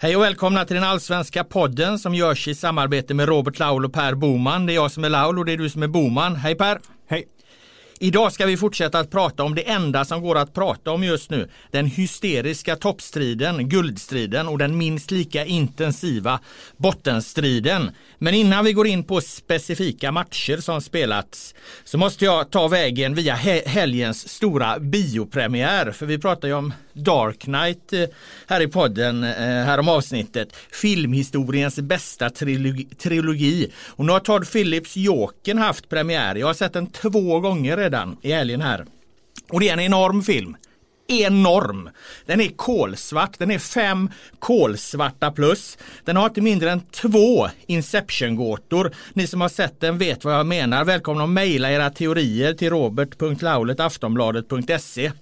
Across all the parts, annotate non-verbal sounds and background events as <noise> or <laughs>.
Hej och välkomna till den allsvenska podden som görs i samarbete med Robert Laul och Per Boman. Det är jag som är Laul och det är du som är Boman. Hej Per! Hej! Idag ska vi fortsätta att prata om det enda som går att prata om just nu. Den hysteriska toppstriden, guldstriden och den minst lika intensiva bottenstriden. Men innan vi går in på specifika matcher som spelats så måste jag ta vägen via helgens stora biopremiär. För vi pratar ju om Dark Knight eh, här i podden härom här om avsnittet. Filmhistoriens bästa trilogi, trilogi. Och nu har Todd Phillips Jokern haft premiär. Jag har sett den två gånger redan i helgen här. Och det är en enorm film enorm. Den är kolsvart, den är fem kolsvarta plus. Den har inte mindre än två Inception-gåtor. Ni som har sett den vet vad jag menar. Välkomna att mejla era teorier till robert.laulet.aftonbladet.se.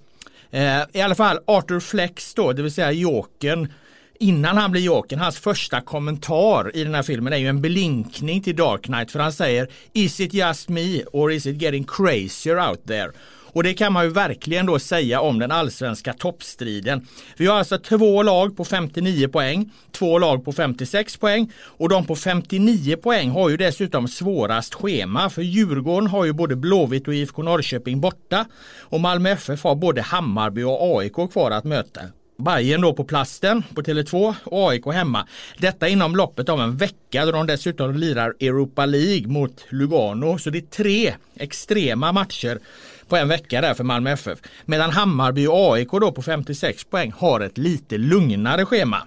Eh, I alla fall Arthur Flex då, det vill säga Jokern innan han blir Jokern, hans första kommentar i den här filmen är ju en blinkning till Dark Knight för han säger Is it just me or is it getting crazier out there? Och det kan man ju verkligen då säga om den allsvenska toppstriden. Vi har alltså två lag på 59 poäng, två lag på 56 poäng och de på 59 poäng har ju dessutom svårast schema för Djurgården har ju både Blåvitt och IFK Norrköping borta och Malmö FF har både Hammarby och AIK kvar att möta. Bayern då på plasten på Tele2 och AIK hemma. Detta inom loppet av en vecka då de dessutom lirar Europa League mot Lugano. Så det är tre extrema matcher på en vecka där för Malmö FF. Medan Hammarby och AIK då på 56 poäng har ett lite lugnare schema.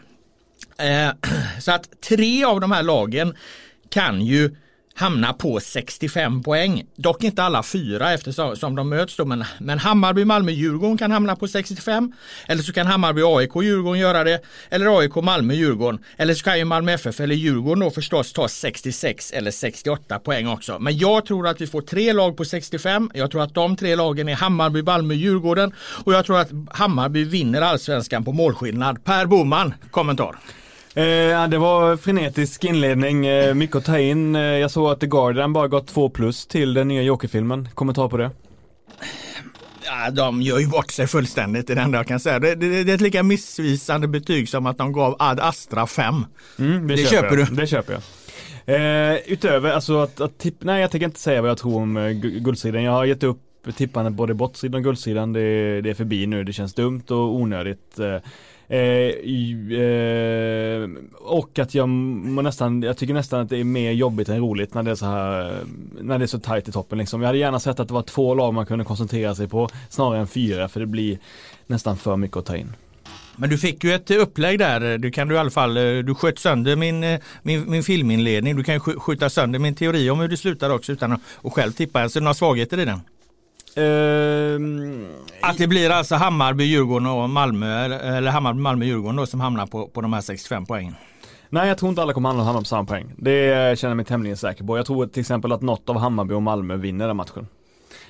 Eh, <clears throat> så att tre av de här lagen kan ju hamna på 65 poäng. Dock inte alla fyra eftersom de möts då. Men, men Hammarby, Malmö, Djurgården kan hamna på 65. Eller så kan Hammarby, AIK, Djurgården göra det. Eller AIK, Malmö, Djurgården. Eller så kan ju Malmö FF eller Djurgården då förstås ta 66 eller 68 poäng också. Men jag tror att vi får tre lag på 65. Jag tror att de tre lagen är Hammarby, Malmö, Djurgården. Och jag tror att Hammarby vinner allsvenskan på målskillnad. Per Boman, kommentar. Eh, det var frenetisk inledning, eh, mycket att ta in. Eh, jag såg att The Guardian bara gått två plus till den nya Joker-filmen. Kommentar på det? Ja, de gör ju bort sig fullständigt, det är det enda jag kan säga. Det, det, det är ett lika missvisande betyg som att de gav Ad Astra 5. Mm, det, det köper, köper du? Det köper jag. Eh, utöver, alltså att, att tipp, nej jag tänker inte säga vad jag tror om uh, guldsidan. Jag har gett upp tippandet både bottsidan och guldsidan. Det, det är förbi nu, det känns dumt och onödigt. Eh, Eh, eh, och att jag nästan, jag tycker nästan att det är mer jobbigt än roligt när det är så här, när det är så tajt i toppen liksom. Jag hade gärna sett att det var två lag man kunde koncentrera sig på snarare än fyra för det blir nästan för mycket att ta in. Men du fick ju ett upplägg där. Du kan du i alla fall, eh, du sköt sönder min, eh, min, min filminledning. Du kan ju skjuta sönder min teori om hur det slutar också utan att själv tippa. Så några svagheter i den? Uh, att det blir alltså Hammarby, Djurgården och Malmö eller Hammarby, Malmö, Djurgården då som hamnar på, på de här 65 poängen. Nej jag tror inte alla kommer hamna på samma poäng. Det känner jag mig tämligen säker på. Jag tror till exempel att något av Hammarby och Malmö vinner den matchen.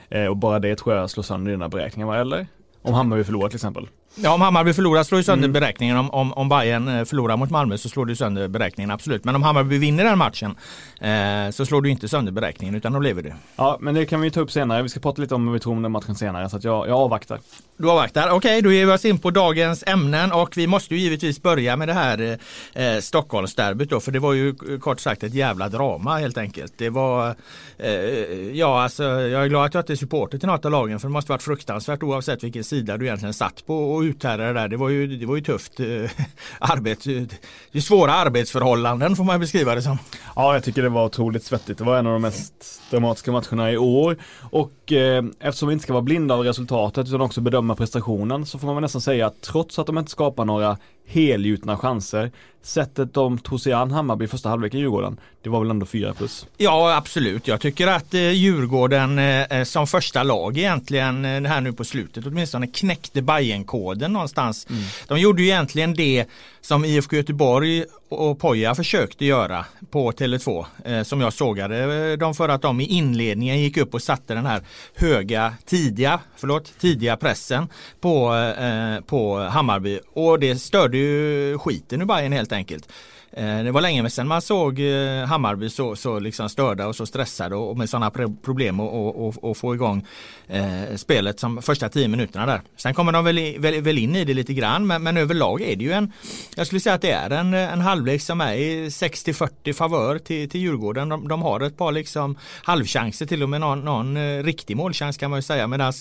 Eh, och bara det tror jag slår sönder dina beräkningar, eller? Om Hammarby förlorar till exempel. Ja, om Hammarby förlorar slår ju sönder mm. beräkningen. Om, om, om Bayern eh, förlorar mot Malmö så slår det sönder beräkningen, absolut. Men om Hammarby vinner den matchen eh, så slår du inte sönder beräkningen utan då lever du. Ja, men det kan vi ta upp senare. Vi ska prata lite om hur vi tror om den matchen senare, så jag, jag avvaktar. Du avvaktar. Okej, okay, då ger vi oss in på dagens ämnen och vi måste ju givetvis börja med det här eh, Stockholmsderbyt då, för det var ju kort sagt ett jävla drama helt enkelt. Det var, eh, ja alltså jag är glad att jag inte är supporter till något av lagen för det måste varit fruktansvärt oavsett vilken sida du egentligen satt på och uthärda det där. Det var ju, det var ju tufft eh, <laughs> arbete. Det är svåra arbetsförhållanden får man beskriva det som. Ja, jag tycker det var otroligt svettigt. Det var en av de mest dramatiska matcherna i år och eh, eftersom vi inte ska vara blinda av resultatet utan också bedöma bedöma prestationen så får man väl nästan säga att trots att de inte skapar några helgjutna chanser sättet de tog sig an Hammarby i första halvlek i Djurgården, det var väl ändå 4 plus? Ja absolut, jag tycker att eh, Djurgården eh, eh, som första lag egentligen här nu på slutet åtminstone knäckte Bajenkoden någonstans. Mm. De gjorde ju egentligen det som IFK Göteborg och Poja försökte göra på Tele2 eh, som jag sågade eh, dem för att de i inledningen gick upp och satte den här höga tidiga, förlåt, tidiga pressen på, eh, på Hammarby och det störde ju skiten ur Bayern helt enkelt. Eh, det var länge sedan man såg eh, Hammarby så, så liksom störda och så stressade och med sådana problem att få igång eh, spelet som första tio minuterna där. Sen kommer de väl, väl, väl in i det lite grann men, men överlag är det ju en, jag skulle säga att det är en, en halvlek som är i 60-40 favör till, till Djurgården. De, de har ett par liksom halvchanser till och med någon, någon eh, riktig målchans kan man ju säga medan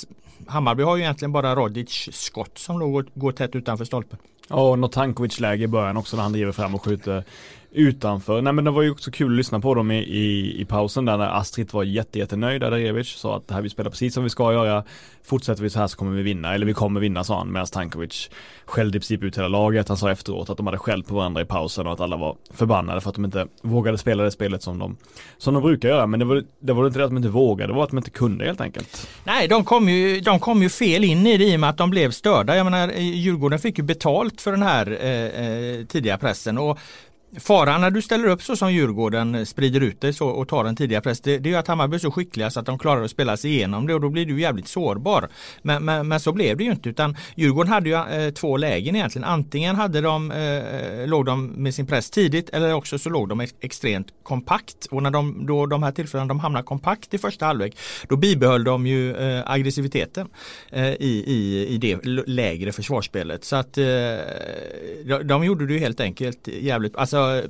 Hammarby har ju egentligen bara Rodic skott som då går, går tätt utanför stolpen. Ja, och Tankovic-läge i början också när han driver fram och skjuter utanför. Nej men det var ju också kul att lyssna på dem i, i, i pausen där när Astrid var jätte, jättenöjd. Adarevic sa att det här vi spelar precis som vi ska göra. Fortsätter vi så här så kommer vi vinna, eller vi kommer vinna sa han. Medan Tankovic skällde i princip ut hela laget. Han sa efteråt att de hade skällt på varandra i pausen och att alla var förbannade för att de inte vågade spela det spelet som de, som de brukar göra. Men det var, det var inte det att de inte vågade, det var att de inte kunde helt enkelt. Nej, de kom ju, de kom ju fel in i det i och med att de blev störda. Jag menar, Djurgården fick ju betalt för den här eh, eh tidiga pressen och Faran när du ställer upp så som Djurgården eh, sprider ut dig så och tar en tidiga press det, det är att Hammarby är så skickliga så att de klarar att spela sig igenom det och då blir du jävligt sårbar. Men, men, men så blev det ju inte utan Djurgården hade ju eh, två lägen egentligen. Antingen hade de, eh, eh, låg de med sin press tidigt eller också så låg de ex extremt kompakt och när de, då de här tillfällena de hamnar kompakt i första halvlek då bibehöll de ju eh, aggressiviteten eh, i, i, i det lägre försvarsspelet. Så att eh, de, de gjorde det ju helt enkelt jävligt, alltså alltså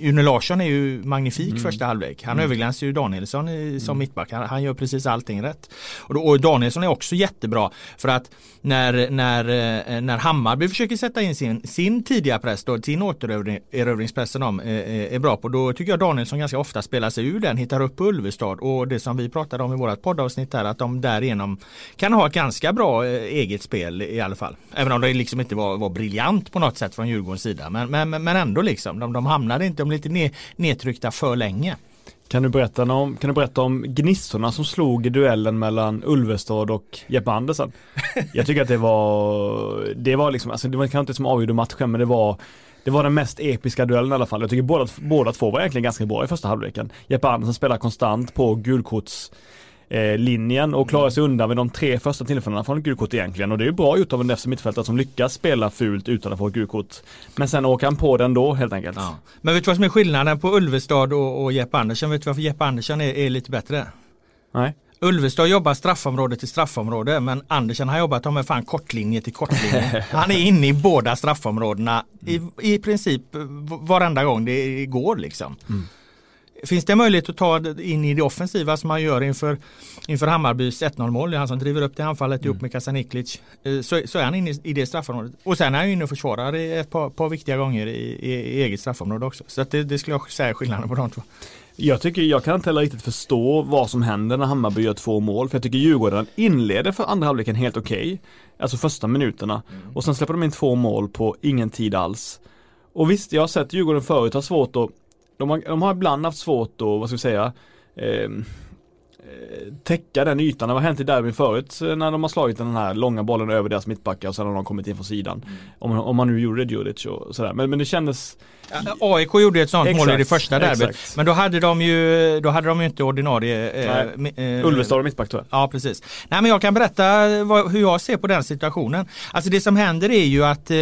Une Larsson är ju magnifik mm. första halvlek. Han mm. överglänser ju Danielsson i, som mm. mittback. Han, han, gör precis allting rätt. Och, då, och, Danielsson är också jättebra för att när, när, eh, när Hammarby försöker sätta in sin, sin tidiga press, då, sin återerövringspress som de är, är bra på, då tycker jag Danielsson ganska ofta spelar sig ur den, hittar upp på Ulvestad och det som vi pratade om i vårat poddavsnitt här, att de därigenom kan ha ett ganska bra eh, eget spel i alla fall. Även om det liksom inte var, var briljant på något sätt från Djurgårdens sida, men, men, men ändå liksom de, de hamnade inte, de blev lite nedtryckta för länge. Kan du, berätta om, kan du berätta om gnissorna som slog i duellen mellan Ulvestad och Jeppe Andersen? <laughs> Jag tycker att det var, det var liksom, alltså det var kanske inte som avgjorde matchen men det var det var den mest episka duellen i alla fall. Jag tycker båda, båda två var egentligen ganska bra i första halvleken. Jeppe Andersen spelar konstant på gulkorts eh, linjen och klarar sig undan med de tre första tillfällena från ett gult egentligen. Och det är ju bra gjort av en defensiv mittfältare som lyckas spela fult utan att få ett gult. Men sen åker han på den då helt enkelt. Ja. Men vet du vad som är skillnaden på Ulvestad och, och Jeppe Andersson? Vet du varför Jeppe Andersson är, är lite bättre? Nej. Ulvestad jobbar straffområde till straffområde men Andersen har jobbat med fan kortlinje till kortlinje. <laughs> Han är inne i båda straffområdena i, i princip varenda gång det går liksom. Mm. Finns det möjlighet att ta in i det offensiva som man gör inför, inför Hammarbys 1-0 mål, det är han som driver upp det anfallet mm. ihop med Kasaniklic, eh, så, så är han inne i det straffområdet. Och sen är han inne och försvarar ett par, par viktiga gånger i, i, i eget straffområde också. Så det, det, skulle jag säga skillnaden på de två. Jag tycker, jag kan inte heller riktigt förstå vad som händer när Hammarby gör två mål. För jag tycker Djurgården inleder för andra halvleken helt okej. Okay. Alltså första minuterna. Mm. Och sen släpper de in två mål på ingen tid alls. Och visst, jag har sett Djurgården förut ha svårt att de har, de har ibland haft svårt att, vad ska vi säga, ehm, eh, täcka den ytan. Det har hänt i derbyn förut eh, när de har slagit den här långa bollen över deras mittbackar och sen har de kommit in från sidan. Mm. Om, om man nu gjorde det Djuric och sådär. Men, men det kändes AIK gjorde ett sånt exakt, mål i det första derbyt. Men då hade de ju, då hade de ju inte ordinarie eh, eh, Ulvestad och mittback tror jag. Ja precis. Nej men jag kan berätta vad, hur jag ser på den situationen. Alltså det som händer är ju att eh,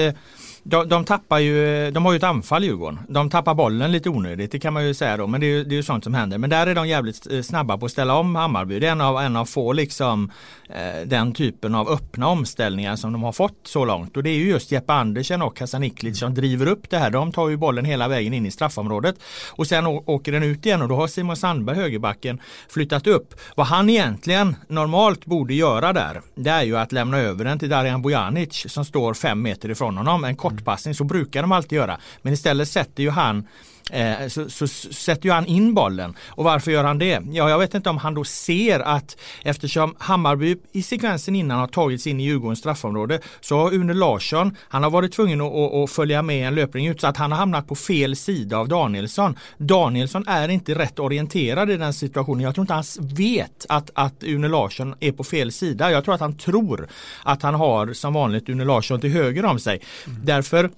de, de tappar ju, de har ju ett anfall Djurgården. De tappar bollen lite onödigt, det kan man ju säga då. Men det är, det är ju sånt som händer. Men där är de jävligt eh, snabba på att ställa om Hammarby. Det är en av, en av få liksom eh, den typen av öppna omställningar som de har fått så långt. Och det är ju just Jeppe Andersen och Hasan Iklic som driver upp det här. De tar ju bollen hela vägen in i straffområdet. Och sen åker den ut igen och då har Simon Sandberg, högerbacken, flyttat upp. Vad han egentligen normalt borde göra där, det är ju att lämna över den till Darijan Bojanic som står fem meter ifrån honom. En kort kortpassning, så brukar de alltid göra. Men istället sätter ju han eh, så, så, sätter ju han in bollen. Och varför gör han det? Ja, jag vet inte om han då ser att eftersom Hammarby i sekvensen innan har tagits in i Djurgårdens straffområde så har Une Larsson, han har varit tvungen att, att, att följa med en löpning ut så att han har hamnat på fel sida av Danielsson. Danielsson är inte rätt orienterad i den situationen. Jag tror inte han vet att, att Une Larsson är på fel sida. Jag tror att han tror att han har som vanligt Une Larsson till höger om sig. Mm. Därför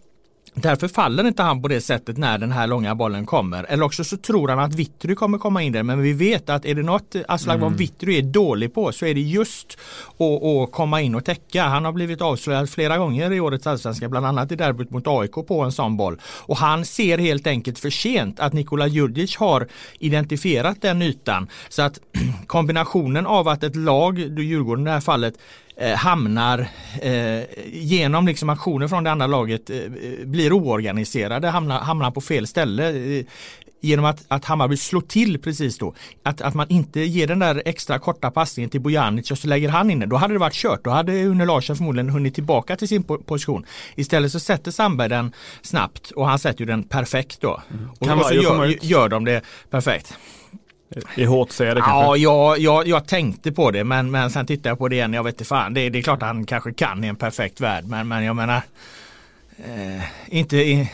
Därför faller inte han på det sättet när den här långa bollen kommer. Eller också så tror han att Vittry kommer komma in där. Men vi vet att är det något Aslak mm. Vittry är dålig på så är det just att, att komma in och täcka. Han har blivit avslöjad flera gånger i årets allsvenska, bland annat i derbyt mot AIK på en sån boll. Och han ser helt enkelt för sent att Nikola Djurdjic har identifierat den ytan. Så att <clears throat> kombinationen av att ett lag, Djurgården i det här fallet, eh, hamnar eh, genom liksom aktioner från det andra laget eh, blir oorganiserade, hamnar, hamnar på fel ställe eh, genom att, att Hammarby slår till precis då. Att, att man inte ger den där extra korta passningen till Bojanic och så lägger han in den. Då hade det varit kört. Då hade Une Larsson förmodligen hunnit tillbaka till sin position. Istället så sätter Sandberg den snabbt och han sätter ju den perfekt då. Mm. Och, och så gör, gör de det perfekt. I HC det kanske? Ja, jag, jag, jag tänkte på det men, men sen tittade jag på det igen. Jag vet inte fan. Det, det är klart att han kanske kan i en perfekt värld men, men jag menar eh, inte, eh,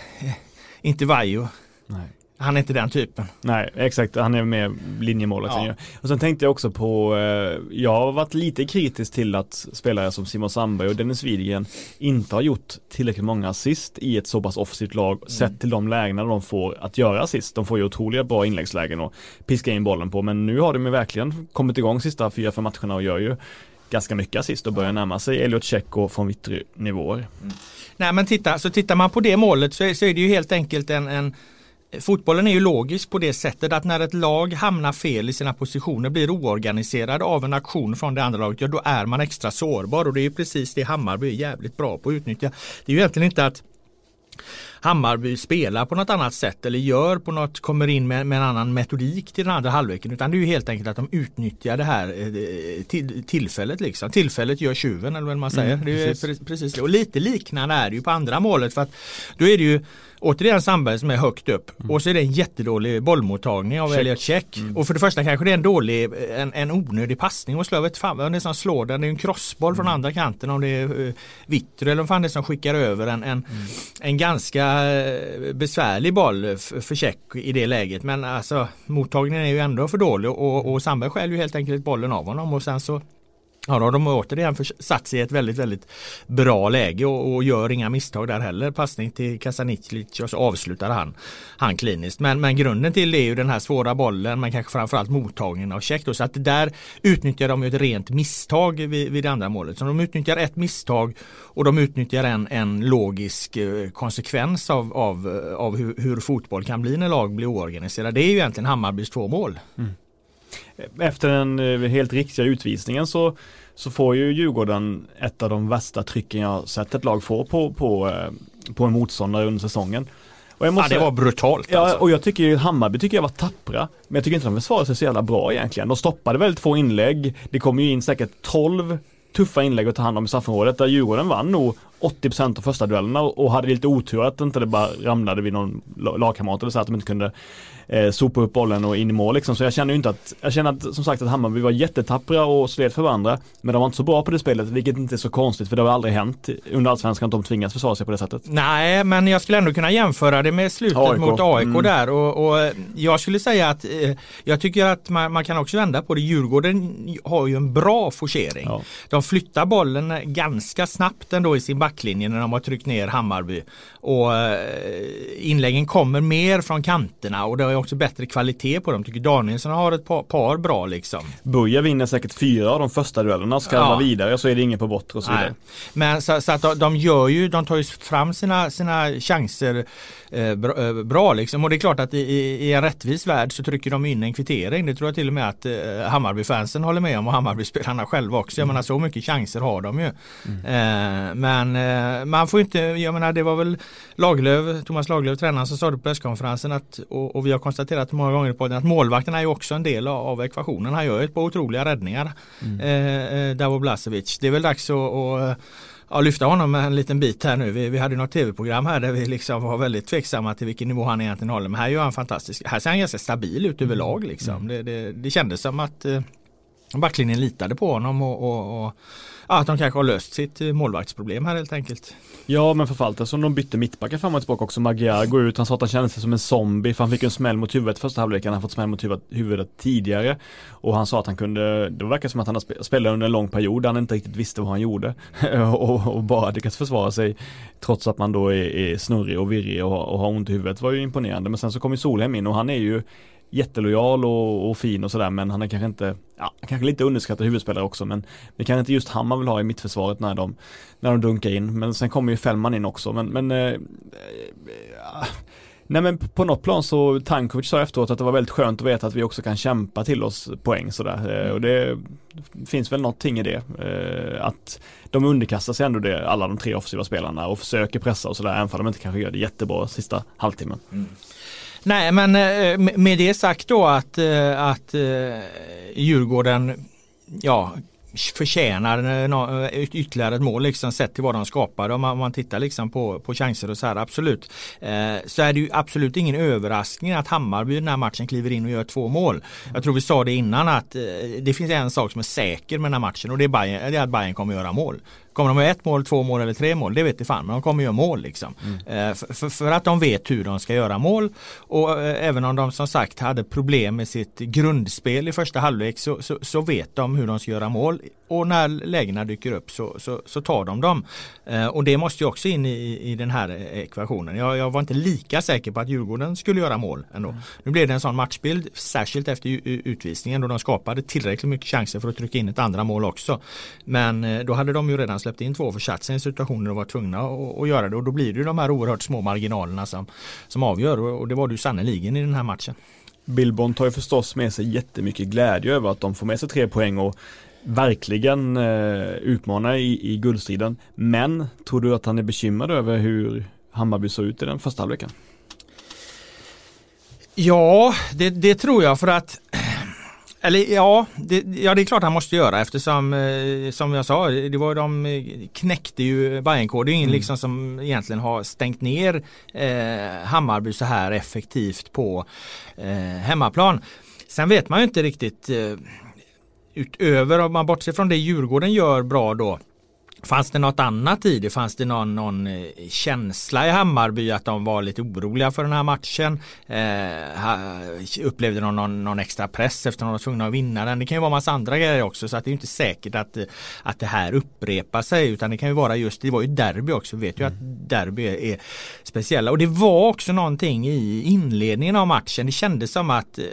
inte Vajo. Nej. Han är inte den typen. Nej, exakt. Han är mer linjemålet. Ja. Och sen tänkte jag också på, eh, jag har varit lite kritisk till att spelare som Simon Sandberg och Dennis Widgren inte har gjort tillräckligt många assist i ett så pass offensivt lag mm. sett till de lägena de får att göra assist. De får ju otroliga bra inläggslägen och piska in bollen på, men nu har de ju verkligen kommit igång sista fyra, fem matcherna och gör ju ganska mycket assist och börjar närma sig Elliot Check och från Vittry nivåer. Mm. Nej men titta, så tittar man på det målet så är, så är det ju helt enkelt en, en Fotbollen är ju logisk på det sättet att när ett lag hamnar fel i sina positioner, blir oorganiserad av en aktion från det andra laget, ja då är man extra sårbar och det är ju precis det Hammarby är jävligt bra på att utnyttja. Det är ju egentligen inte att Hammarby spelar på något annat sätt eller gör på något, kommer in med, med en annan metodik till den andra halvleken. Utan det är ju helt enkelt att de utnyttjar det här eh, till, tillfället. Liksom. Tillfället gör tjuven eller vad man säger. Mm, det är precis. precis Och lite liknande är det ju på andra målet. För att då är det ju återigen Sandberg som är högt upp mm. och så är det en jättedålig bollmottagning av. Elliot Check. Mm. Och för det första kanske det är en dålig, en, en onödig passning och. Vet fan vad det är som slår den. Det är en crossboll mm. från andra kanten om det är uh, Vittry eller vad det är som skickar över en, en, mm. en ganska uh, besvärlig boll för Check i det läget. Men alltså mottagningen är ju ändå för dålig och, och Sandberg skäller ju helt enkelt bollen av honom och sen så Ja, då har de återigen satt sig i ett väldigt, väldigt bra läge och, och gör inga misstag där heller. Passning till Kasaniklic och så avslutar han, han kliniskt. Men, men grunden till det är ju den här svåra bollen men kanske framförallt mottagningen av Käck. Så att där utnyttjar de ju ett rent misstag vid, vid det andra målet. Så de utnyttjar ett misstag och de utnyttjar en, en logisk eh, konsekvens av, av, eh, av hur, hur fotboll kan bli när lag blir oorganiserade. Det är ju egentligen Hammarbys två mål. Mm. Efter den eh, helt riktiga utvisningen så, så får ju Djurgården ett av de värsta trycken jag sett ett lag få på, på, eh, på en motståndare under säsongen. Och måste, ja, det var brutalt. Ja, alltså. och jag tycker ju Hammarby tycker jag var tappra. Men jag tycker inte de försvarade sig så jävla bra egentligen. De stoppade väldigt få inlägg. Det kom ju in säkert 12 tuffa inlägg att ta hand om i straffområdet där Djurgården vann nog 80% av första duellerna och hade lite otur att inte det bara ramlade vid någon lagkamrat eller så att de inte kunde eh, sopa upp bollen och in i mål liksom. Så jag känner ju inte att, jag känner att som sagt att Hammarby var jättetappra och slet för varandra. Men de var inte så bra på det spelet, vilket inte är så konstigt för det har aldrig hänt under allsvenskan att de tvingas försvara sig på det sättet. Nej, men jag skulle ändå kunna jämföra det med slutet AIK. mot AIK mm. där och, och, jag skulle säga att eh, jag tycker att man, man, kan också vända på det. Djurgården har ju en bra forcering. Ja. De flyttar bollen ganska snabbt ändå i sin backlinje när de har tryckt ner Hammarby. Och eh, inläggen kommer mer från kanterna och det är också bättre kvalitet på dem. Tycker Danielsson har ett par, par bra liksom. Buja vinner säkert fyra av de första duellerna. Ska ja. vidare så är det ingen på bortre och så vidare. Men så, så, att de, gör ju, de tar ju fram sina, sina chanser eh, bra, eh, bra, liksom. Och det är klart att i, i, en rättvis värld så trycker de in en kvittering. Det tror jag till och med att eh, Hammarby-fansen håller med om och Hammarby-spelarna själva också. Jag mm. menar så mycket chanser har de ju. Mm. Eh, men man får inte, jag menar det var väl Lagerlöf, Thomas Lagerlöf, tränaren som sa det på presskonferensen att, och, och vi har konstaterat många gånger på att målvakten är ju också en del av, av ekvationen. Han gör ett par otroliga räddningar. Mm. Eh, eh Davo Blasevic. Det är väl dags att, att ja, lyfta honom en liten bit här nu. Vi, vi hade något tv-program här där vi liksom var väldigt tveksamma till vilken nivå han egentligen håller. Men här gör han fantastiskt. Här ser han ganska stabil ut överlag liksom. Mm. Det, det, det kändes som att eh, backlinjen litade på honom och, och, och att de kanske har löst sitt eh, målvaktsproblem här helt enkelt. Ja men för som de bytte mittbackar fram och tillbaka också. Magyar går ut, han sa att han kände sig som en zombie för han fick en smäll mot huvudet första halvleken. Han har fått smäll mot huvudet, huvudet tidigare. Och han sa att han kunde, det verkar som att han har spelat under en lång period där han inte riktigt visste vad han gjorde. <laughs> och, och, bara lyckats försvara sig trots att man då är, är snurrig och virrig och, och har ont i huvudet var ju imponerande. Men sen så kom ju Solheim in och han är ju jättelojal och, och fin och sådär men han är kanske inte, ja, kanske lite underskattad huvudspelare också men det kanske inte just han man vill ha i mittförsvaret när de, när de dunkar in. Men sen kommer ju Fällman in också men, men eh, Nej men på något plan så Tankovic sa efteråt att det var väldigt skönt att veta att vi också kan kämpa till oss poäng sådär. Eh, och det finns väl någonting i det. Eh, att de underkastar sig ändå det, alla de tre offensiva spelarna och försöker pressa och sådär, även om de inte kanske gör det jättebra sista halvtimmen. Mm. Nej, men eh, med det sagt då att, eh, att eh, Djurgården ja, förtjänar ytterligare ett mål liksom sett till vad de skapade om man, man tittar liksom på, på chanser och så här absolut. Eh, så är det ju absolut ingen överraskning att Hammarby den här matchen kliver in och gör två mål. Jag tror vi sa det innan att eh, det finns en sak som är säker med den här matchen och det är, Bayern, det är att Bayern kommer göra mål. Kommer de med ett mål, två mål eller tre mål? Det vet jag fan. Men de kommer göra mål liksom. Mm. Eh, för, för, för, att de vet hur de ska göra mål. Och eh, även om de som sagt hade problem med sitt grundspel i första halvlek så, så, så, vet de hur de ska göra mål. Och när lägena dyker upp så, så, så tar de dem. Eh, och det måste ju också in i, i den här ekvationen. Jag, jag, var inte lika säker på att Djurgården skulle göra mål ändå. Mm. Nu blev det en sån matchbild, särskilt efter utvisningen då de skapade tillräckligt mycket chanser för att trycka in ett andra mål också. Men då hade de ju redan släppt in två och försatt sig i en situation där de var tvungna att, göra det och då blir det de här oerhört små marginalerna som, som avgör och det var det ju sannoliken i den här matchen. Billborn tar ju förstås med sig jättemycket glädje över att de får med sig tre poäng och verkligen eh, utmana i, i guldstriden. Men tror du att han är bekymrad över hur Hammarby såg ut i den första halvleken? Ja, det, det, tror jag för att eller ja det, ja, det är klart han måste göra eftersom eh, som jag sa, det var de eh, knäckte ju Bajenkod. Det är ingen mm. liksom som egentligen har stängt ner eh, Hammarby så här effektivt på eh, hemmaplan. Sen vet man ju inte riktigt eh, utöver om man bortser från det Djurgården gör bra då Fanns det något annat i det? Fanns det någon, någon, eh, känsla i Hammarby att de var lite oroliga för den här matchen? Eh, upplevde de någon, någon, extra press efter att de var tvungna att vinna den? Det kan ju vara massa andra grejer också så att det är inte säkert att, att det här upprepar sig utan det kan ju vara just, det var ju derby också, vi vet ju mm. att derby är, är, speciella och det var också någonting i inledningen av matchen. Det kändes som att eh,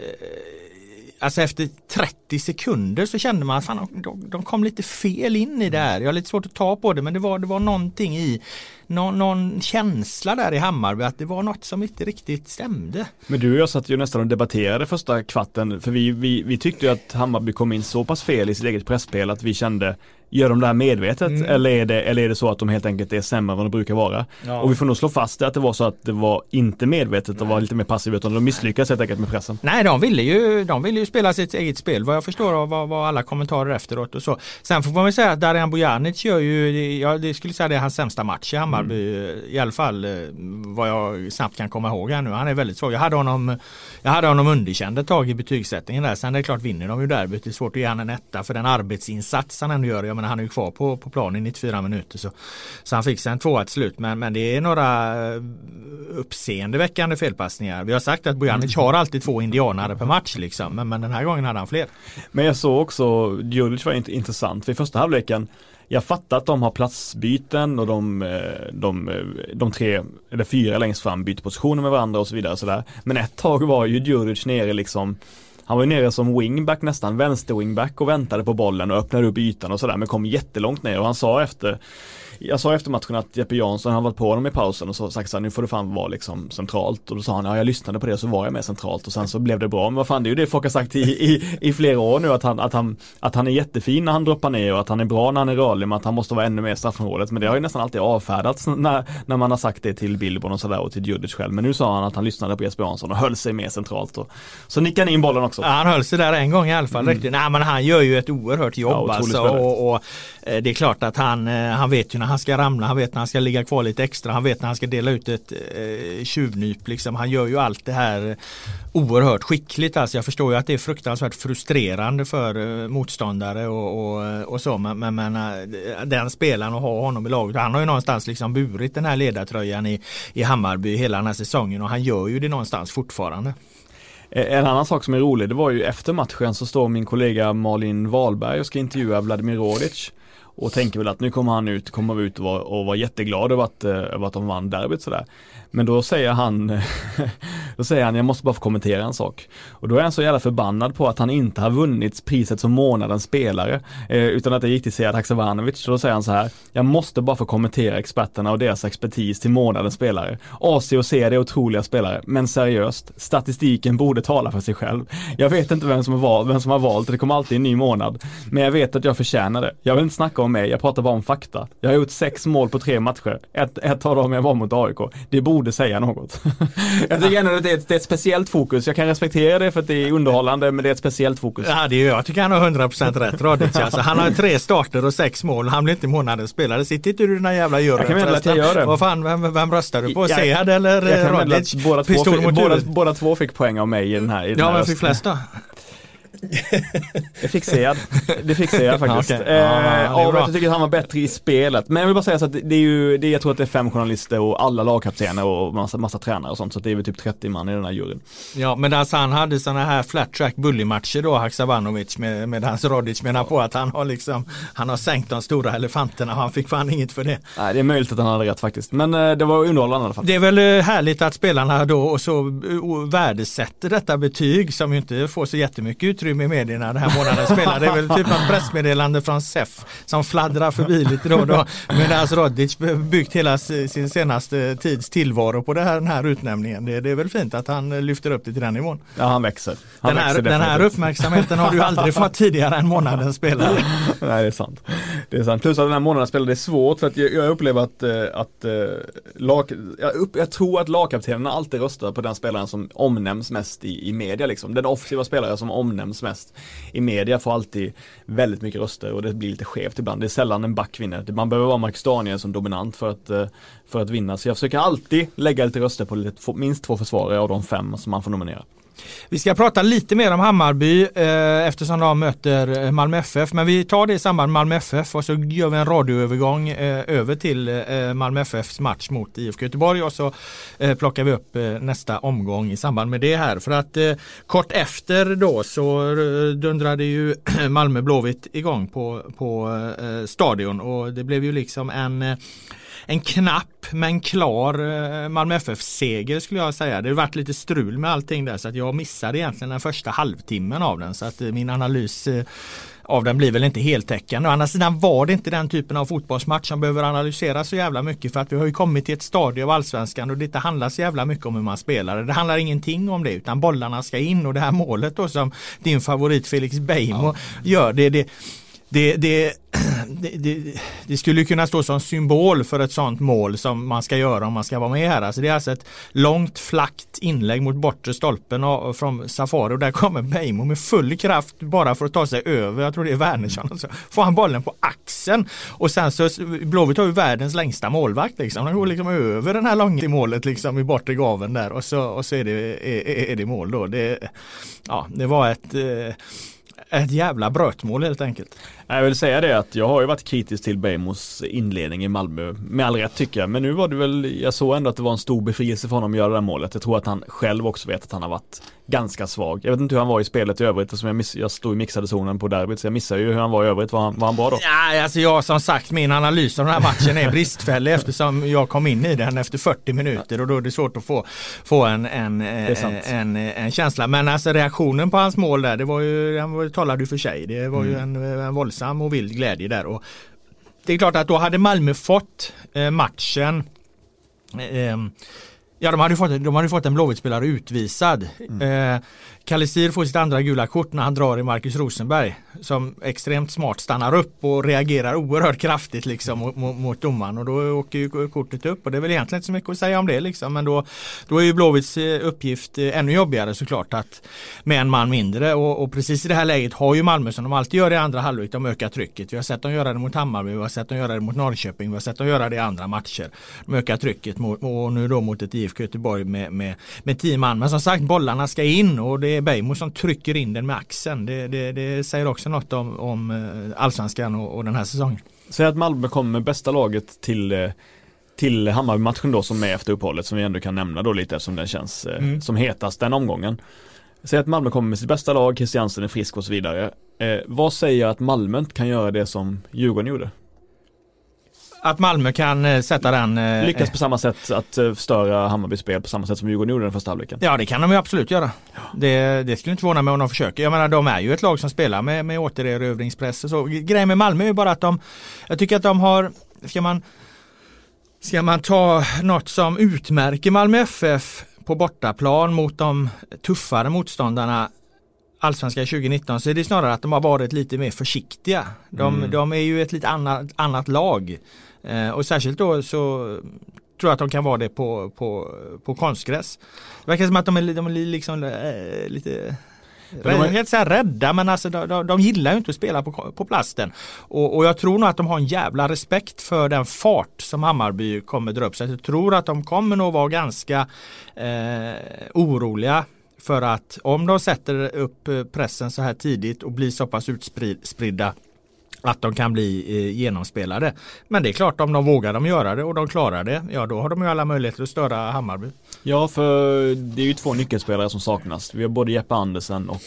alltså efter 30 sekunder så kände man att fan, de, de kom lite fel in i det här. Jag har lite svårt att ta på det men det var, det var någonting i någon, någon känsla där i Hammarby att det var något som inte riktigt stämde. Men du och jag satt ju nästan och debatterade första kvarten för vi, vi, vi tyckte ju att Hammarby kom in så pass fel i sitt eget pressspel att vi kände Gör de det här medvetet mm. eller, är det, eller är det så att de helt enkelt är sämre än vad de brukar vara? Ja. Och vi får nog slå fast det att det var så att det var inte medvetet och var lite mer passiva utan de misslyckades helt enkelt med pressen. Nej, de ville ju, de ville ju spela sitt eget spel vad jag förstår av vad, vad alla kommentarer efteråt och så. Sen får man väl säga att Darijan Bojanic gör ju, jag det skulle säga det är hans sämsta match i Hammarby mm. i alla fall eh, vad jag snabbt kan komma ihåg här nu. Han är väldigt svag. Jag hade honom, jag hade honom underkänd ett tag i betygssättningen där. Sen är det klart vinner de ju derbyt. Det är svårt att ge honom en etta för den arbetsinsats han ändå gör. Jag menar han är ju kvar på, på planen i 94 minuter så, så han fick sig en tvåa till slut. Men, men det är några eh, uppseendeväckande felpassningar. Vi har sagt att Bojanic har alltid två indianare per match liksom. Men, men den här gången hade han fler. Men jag såg också, Djurdjic var inte intressant. För i första halvleken jag fattar att de har platsbyten och de, eh, de, de tre eller fyra längst fram byter positioner med varandra och så vidare. Och så där. Men ett tag var ju Djurdjic nere liksom han var ju nere som wingback nästan, vänster wingback och väntade på bollen och öppnade upp ytan och sådär men kom jättelångt ner och han sa efter jag sa efter matchen att Jeppe Jansson har varit på honom i pausen och så sagt så nu får du fan vara liksom centralt och då sa han ja jag lyssnade på det och så var jag med centralt och sen så blev det bra men vad fan det är ju det folk har sagt i, i, i flera år nu att han, att, han, att han är jättefin när han droppar ner och att han är bra när han är rörlig men att han måste vara ännu mer straffområdet men det har ju nästan alltid avfärdats när, när man har sagt det till Billborn och sådär och till Djurdjic själv men nu sa han att han lyssnade på Jesper Jansson och höll sig mer centralt och så nickade han in bollen också. Ja, han höll sig där en gång i alla fall. Mm. Riktigt. Nej, men han gör ju ett oerhört jobb. Ja, alltså, och, och, eh, det är klart att han, eh, han vet ju när han ska ramla, han vet när han ska ligga kvar lite extra, han vet när han ska dela ut ett eh, tjuvnyp. Liksom. Han gör ju allt det här oerhört skickligt. Alltså, jag förstår ju att det är fruktansvärt frustrerande för eh, motståndare och, och, eh, och så. Men, men, men eh, den spelaren och ha honom i laget. Han har ju någonstans liksom burit den här ledartröjan i, i Hammarby hela den här säsongen och han gör ju det någonstans fortfarande. Eh, en annan sak som är rolig, det var ju efter matchen så står min kollega Malin Wahlberg och ska intervjua Vladimir Rodic och tänker väl att nu kommer han ut, kommer ut och vara, och vara jätteglad över att, eh, över att de vann derbyt sådär. Men då säger han, <laughs> då säger han, jag måste bara få kommentera en sak. Och då är han så jävla förbannad på att han inte har vunnit priset som månadens spelare, eh, utan att det gick till Sead Haksabanovic. Så då säger han så här, jag måste bara få kommentera experterna och deras expertis till månadens spelare. AC och CD är otroliga spelare, men seriöst, statistiken borde tala för sig själv. Jag vet inte vem som har valt, vem som har valt, det kommer alltid en ny månad. Men jag vet att jag förtjänar det. Jag vill inte snacka om mig, jag pratar bara om fakta. Jag har gjort sex mål på tre matcher. Ett, ett av dem jag var mot AIK. Det borde borde säga något. <laughs> jag tycker ändå att det är, ett, det är ett speciellt fokus. Jag kan respektera det för att det är underhållande men det är ett speciellt fokus. Ja, det är, jag tycker han har 100% rätt Radic. <laughs> Alltså, han har tre starter och sex mål. Han blir inte månadens spelare. Sitt inte du i den här jävla juryn. Jag kan meddela att jag gör det. Vad fan, vem, vem röstar du på? Sead eller Radic? Båda, två fick, båda, båda två fick poäng av mig i den här. I den ja, vem fick flest då? <laughs> Det fick Sead. Det fick Sead faktiskt. <laughs> okay. eh, ah, jag tycker att han var bättre i spelet. Men jag vill bara säga så att det är ju, det, jag tror att det är fem journalister och alla lagkaptener och massa, massa tränare och sånt. Så det är väl typ 30 man i den här juryn. Ja men alltså han hade sådana här flat track bully-matcher då, Haksabanovic med, med hans Rodic menar på att han har liksom, han har sänkt de stora elefanterna och han fick fan inget för det. Nej det är möjligt att han hade rätt faktiskt. Men eh, det var underhållande i alla fall. Det är väl eh, härligt att spelarna då så uh, värdesätter detta betyg som ju inte får så jättemycket utrymme i medierna den här månaden spelar. Det är väl typ något pressmeddelande från SEF som fladdrar förbi lite då och då. Medan Rodic byggt hela sin senaste tids tillvaro på det här, den här utnämningen. Det, det, är väl fint att han lyfter upp det till den nivån. Ja, han växer. Han den, här, växer den här uppmärksamheten har du aldrig fått tidigare än månadens spelare. <laughs> Nej, det är sant. Det är sant. Plus att den här månadens spelare, det är svårt för att jag, jag upplever att, eh, att eh, lag, jag, upp, jag tror att lagkaptenerna alltid röstar på den spelaren som omnämns mest i, i media liksom. Den offensiva spelare som omnämns mest i media får alltid väldigt mycket röster och det blir lite skevt ibland. Det är sällan en back vinner. Man behöver vara Marcus Daniel som dominant för att, eh, för att vinna. Så jag försöker alltid lägga lite röster på lite, minst två försvarare av de fem som man får nominera. Vi ska prata lite mer om Hammarby eh, eftersom de möter eh, Malmö FF. Men vi tar det i samband med Malmö FF och så gör vi en radioövergång eh, över till eh, Malmö FFs match mot IFK Göteborg och så eh, plockar vi upp eh, nästa omgång i samband med det här. För att eh, kort efter då så eh, dundrade ju <clears throat> Malmö Blåvitt igång på, på stadion och det blev ju liksom en en knapp men klar eh, Malmö FF-seger skulle jag säga. Det har varit lite strul med allting där så att jag missade egentligen den första halvtimmen av den så att eh, min analys eh, av den blir väl inte heltäckande. Å andra sidan var det inte den typen av fotbollsmatch som behöver analyseras så jävla mycket för att vi har ju kommit till ett stadie av allsvenskan och det inte handlar så jävla mycket om hur man spelar. Det handlar ingenting om det utan bollarna ska in och det här målet då som din favorit Felix Beijmo ja. gör det, det det, <clears throat> det, det, det, skulle kunna stå som symbol för ett sånt mål som man ska göra om man ska vara med här. Alltså det är alltså ett långt flackt inlägg mot bortre stolpen från Safari och där kommer Beijmo med full kraft bara för att ta sig över. Jag tror det är Wernersson. Så får han bollen på axeln och sen så Blåvitt har ju världens längsta målvakt liksom. Han går liksom över den här långa målet liksom i bortre gaven där och så, och så är, det, är, är det mål då. Det, ja, det var ett eh, ett jävla brötmål helt enkelt. Jag vill säga det att jag har ju varit kritisk till Beijmos inledning i Malmö. Med all rätt tycker jag. Men nu var det väl, jag såg ändå att det var en stor befrielse för honom att göra det här målet. Jag tror att han själv också vet att han har varit ganska svag. Jag vet inte hur han var i spelet i övrigt eftersom jag, miss, jag stod i mixade zonen på derbyt så jag missar ju hur han var i övrigt. Var han, var han bra då? Ja, alltså jag som sagt min analys av den här matchen är bristfällig eftersom jag kom in i den efter 40 minuter och då är det svårt att få, få en, en, en, en, känsla. Men alltså reaktionen på hans mål där, det var ju, han talade ju för sig. Det var mm. ju en, en våldsam och vild glädje där. Och det är klart att då hade Malmö fått eh, matchen eh, Ja, de hade fått, de hade fått en Blåvitt-spelare utvisad. Mm. Eh, Kalisir får sitt andra gula kort när han drar i Marcus Rosenberg som extremt smart stannar upp och reagerar oerhört kraftigt liksom mot, mot, domaren och då åker ju kortet upp och det är väl egentligen inte så mycket att säga om det liksom men då, då är ju Blåvitts eh, uppgift eh, ännu jobbigare såklart att med en man mindre och, och, precis i det här läget har ju Malmö som de alltid gör i andra halvlek, de ökar trycket. Vi har sett dem göra det mot Hammarby, vi har sett dem göra det mot Norrköping, vi har sett dem göra det i andra matcher. De ökar trycket mot, och nu då mot ett IFK Göteborg med, med, med tio man. Men som sagt bollarna ska in och det är Beijmo som trycker in den med axeln. Det, det, det säger också något om, om eh, allsvenskan och, och den här säsongen. Säg att Malmö kommer med bästa laget till eh, till Hammarby-matchen då som är efter uppehållet som vi ändå kan nämna då lite eftersom den känns eh, mm. som hetast den omgången. Säg att Malmö kommer med sitt bästa lag, Christiansen är frisk och så vidare. Eh, vad säger att Malmö kan göra det som Djurgården gjorde? Att Malmö kan eh, sätta den... Eh, Lyckas på samma sätt att eh, störa Hammarbys spel på samma sätt som Djurgården gjorde den första halvleken. Ja det kan de ju absolut göra. Det, det skulle inte förvåna mig om de försöker. Jag menar de är ju ett lag som spelar med, med återerövringspress och så. Grejen med Malmö är ju bara att de... Jag tycker att de har... Ska man... Ska man ta något som utmärker Malmö FF på bortaplan mot de tuffare motståndarna Allsvenskan 2019 så är det snarare att de har varit lite mer försiktiga. De, mm. de är ju ett lite annat, annat lag. Eh, och särskilt då så tror jag att de kan vara det på, på, på konstgräs. Det verkar som att de är, de är liksom äh, lite de är helt så här rädda men alltså de, de, de, gillar ju inte att spela på, på plasten. Och, och, jag tror nog att de har en jävla respekt för den fart som Hammarby kommer dra upp. Så jag tror att de kommer nog vara ganska eh, oroliga för att om de sätter upp pressen så här tidigt och blir så pass utspridda att de kan bli eh, genomspelade. Men det är klart om de vågar de göra det och de klarar det, ja då har de ju alla möjligheter att störa Hammarby. Ja, för det är ju två nyckelspelare som saknas. Vi har både Jeppe Andersen och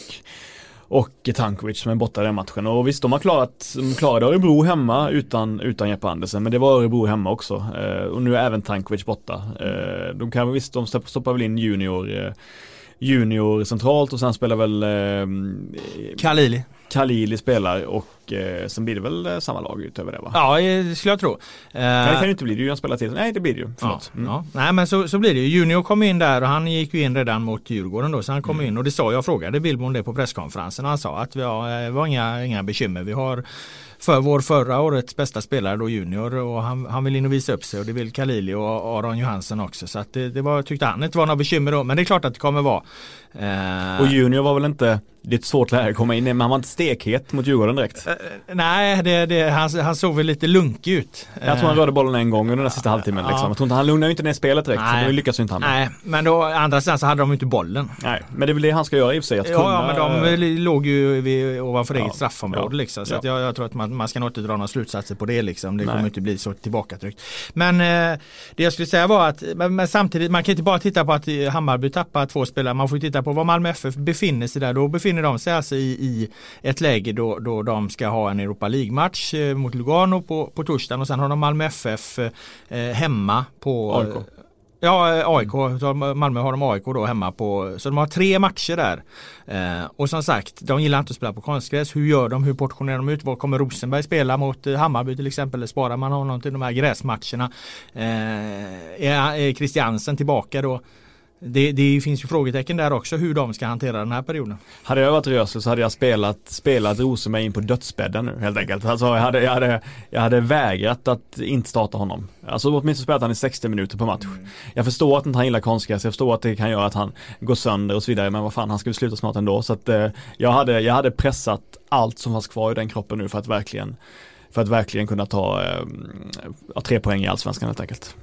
och Tankovic som är borta i den matchen. Och visst, de har klarat, de klarade Örebro hemma utan, utan Jeppe Andersen, men det var Örebro hemma också. Eh, och nu är även Tankovic borta. Eh, de kan visst, de stoppar väl in junior eh, junior centralt och sen spelar väl eh, Khalili spelar och eh, sen blir det väl eh, samma lag utöver det va? Ja det skulle jag tro. Nej det kan ju inte bli, det är ju en spelartid. Nej det blir det ju, förlåt. Ja, mm. ja. Nej men så, så blir det ju. Junior kom in där och han gick ju in redan mot Djurgården då så han kom mm. in och det sa jag frågade Billborn det på presskonferensen han sa att vi har, eh, var inga, inga bekymmer. Vi har för vår förra årets bästa spelare då junior och han, han vill in och visa upp sig och det vill Kalili och Aron Johansson också så att det, det var, tyckte han inte var några bekymmer då men det är klart att det kommer vara. Eh... Och junior var väl inte det är ett svårt läge att komma in i, men han var inte stekhet mot Djurgården direkt. Uh, nej, det, det, han, han såg väl lite lunkig ut. Jag tror han rörde bollen en gång under den sista halvtimmen. Liksom. Jag tror inte, han lugnade ju inte ner spelet direkt, nej, så det lyckas inte han. Nej, men då andra sidan så hade de inte bollen. Nej, men det är väl det han ska göra i och för sig. Att ja, kunna... ja, men de låg ju vid, ovanför ja, eget straffområde ja, liksom. Så ja. jag, jag, tror att man, man ska nog inte dra några slutsatser på det liksom. Det nej. kommer inte bli så tillbakatryckt. Men eh, det jag skulle säga var att, men, men, samtidigt, man kan inte bara titta på att Hammarby tappar två spelare. Man får titta på var Malmö FF befinner sig där. Då befinner de sig alltså i i, ett läge då, då de ska ha en Europa League-match eh, mot Lugano på, på torsdagen och sen har de Malmö FF eh, hemma på AIK. Ja, eh, AIK. Malmö har de AIK då hemma på. Så de har tre matcher där. Eh, och som sagt, de gillar inte att spela på konstgräs. Hur gör de? Hur portionerar de ut? Vad kommer Rosenberg spela mot eh, Hammarby till exempel? Eller sparar man honom till de här gräsmatcherna? Eh, är, är Christiansen tillbaka då? Det, det, finns ju frågetecken där också hur de ska hantera den här perioden. Hade jag varit Rösler så hade jag spelat, spelat Rosenberg in på dödsbädden nu helt enkelt. Alltså jag hade, jag hade, jag hade vägrat att inte starta honom. Alltså åtminstone spelat han i 60 minuter på match. Mm. Jag förstår att inte han gillar konstgräs, jag förstår att det kan göra att han går sönder och så vidare. Men vad fan, han skulle sluta snart ändå. Så att eh, jag, hade, jag hade pressat allt som fanns kvar i den kroppen nu för att verkligen för att verkligen kunna ta eh, tre poäng i allsvenskan helt enkelt.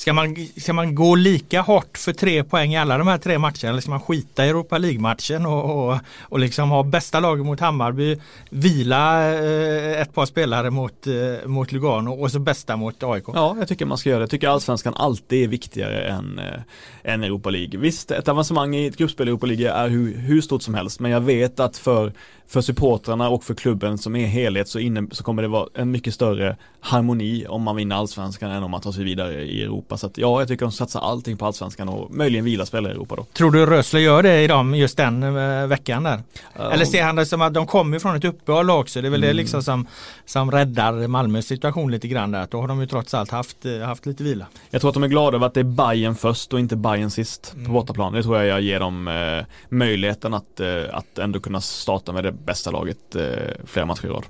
Ska man, ska man gå lika hårt för tre poäng i alla de här tre matcherna eller ska man skita i Europa League-matchen och, och, och liksom ha bästa laget mot Hammarby, vila eh, ett par spelare mot, eh, mot Lugano och så bästa mot AIK? Ja, jag tycker man ska göra det. Jag tycker allsvenskan alltid är viktigare än, äh, än Europa League. Visst, ett avancemang i ett gruppspel i Europa League är hur, hur stort som helst, men jag vet att för för supportrarna och för klubben som är helhet så, inne, så kommer det vara en mycket större harmoni om man vinner allsvenskan än om man tar sig vidare i Europa. Så att ja, jag tycker de satsar allting på allsvenskan och möjligen vila spelare i Europa då. Tror du Rösler gör det i dem just den äh, veckan där? Ja. Eller ser han det som att de kommer från ett uppehåll också? Det är väl mm. det liksom som, som räddar Malmös situation lite grann där. Då har de ju trots allt haft, eh, haft lite vila. Jag tror att de är glada över att det är Bayern först och inte Bayern sist mm. på bortaplan. Det tror jag jag ger dem eh, möjligheten att, eh, att ändå kunna starta med det bästa laget eh, flera matcher i rad.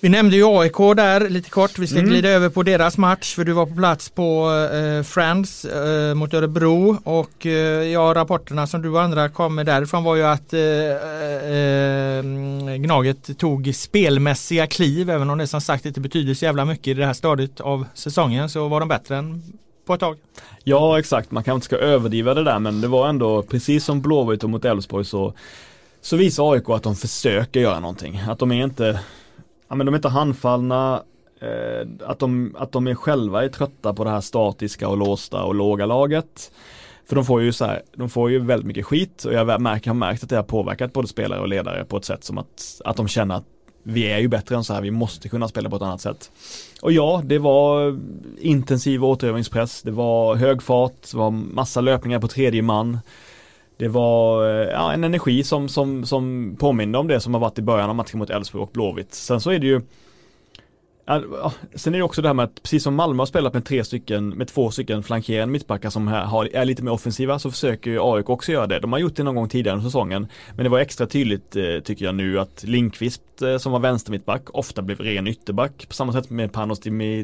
Vi nämnde ju AIK där lite kort. Vi ska mm. glida över på deras match för du var på plats på eh, Friends eh, mot Örebro och eh, ja, rapporterna som du och andra kom med därifrån var ju att eh, eh, Gnaget tog spelmässiga kliv även om det som sagt inte betyder så jävla mycket i det här stadiet av säsongen så var de bättre än på ett tag. Ja exakt, man kanske inte ska överdriva det där men det var ändå precis som Blåvitt och mot Elfsborg så så visar AIK att de försöker göra någonting. Att de är inte, ja men de är inte handfallna, eh, att, de, att de är själva är trötta på det här statiska och låsta och låga laget. För de får ju så här, de får ju väldigt mycket skit och jag märker, har märkt att det har påverkat både spelare och ledare på ett sätt som att, att de känner att vi är ju bättre än så här, vi måste kunna spela på ett annat sätt. Och ja, det var intensiv återövningspress, det var hög fart, det var massa löpningar på tredje man. Det var eh, ja, en energi som, som, som påminner om det som har varit i början av matchen mot Elfsborg och Blåvitt. Sen så är det ju sen är det också det här med att precis som Malmö har spelat med tre stycken, med två stycken flankerande mittbackar som har, är lite mer offensiva så försöker ju AIK också göra det. De har gjort det någon gång tidigare under säsongen. Men det var extra tydligt eh, tycker jag nu att Linkvist eh, som var vänstermittback ofta blev ren ytterback. På samma sätt med Panos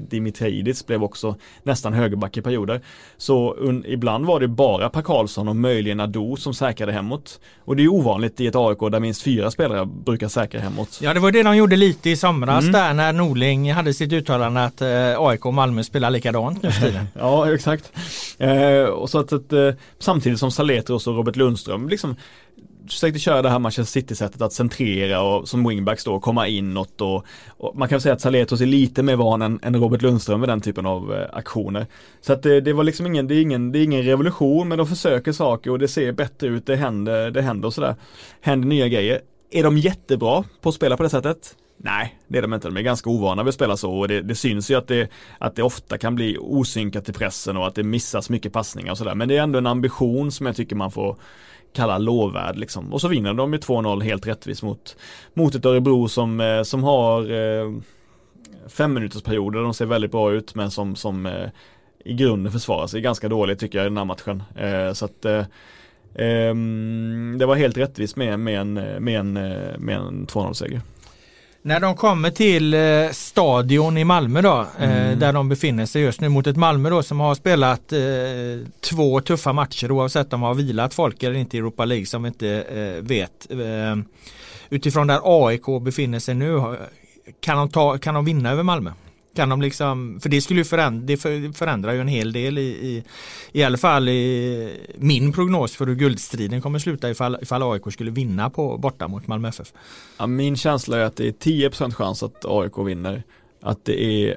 Dimitriidis blev också nästan högerback i perioder. Så un, ibland var det bara Per Karlsson och möjligen Ado som säkrade hemåt. Och det är ovanligt i ett AIK där minst fyra spelare brukar säkra hemåt. Ja det var det de gjorde lite i somras mm. där när Norling hade sitt uttalande att eh, AIK och Malmö spelar likadant nu för tiden. <laughs> ja exakt. Eh, och så att, att eh, samtidigt som Saletros och Robert Lundström liksom försökte köra det här Manchester City-sättet att centrera och som wingbacks då komma inåt och, och man kan säga att Saletros är lite mer van än, än Robert Lundström med den typen av eh, aktioner. Så att det, det, var liksom ingen, det är ingen, det är ingen revolution men de försöker saker och det ser bättre ut, det händer, det händer och sådär. Händer nya grejer. Är de jättebra på att spela på det sättet? Nej, det är de inte. De är ganska ovana vid att spela så och det, det, syns ju att det, att det ofta kan bli osynkat i pressen och att det missas mycket passningar och sådär. Men det är ändå en ambition som jag tycker man får kalla lovvärd liksom. Och så vinner de med 2-0 helt rättvist mot, mot ett Örebro som, eh, som har eh, fem minuters perioder. De ser väldigt bra ut men som, som eh, i grunden försvarar sig ganska dåligt tycker jag i den här matchen. Eh, så att eh, det var helt rättvist med, med en, med en, med en 2-0-seger. När de kommer till eh, stadion i Malmö då, eh, mm. där de befinner sig just nu mot ett Malmö då som har spelat eh, två tuffa matcher oavsett om de har vilat folk eller inte i Europa League som vi inte eh, vet. Eh, utifrån där AIK befinner sig nu, kan de, ta, kan de vinna över Malmö? Kan de liksom, för det skulle ju förändra, det förändrar ju en hel del i, i, i alla fall i min prognos för hur guldstriden kommer sluta ifall, ifall AIK skulle vinna på, borta mot Malmö FF. Ja, min känsla är att det är 10% chans att AIK vinner. Att det är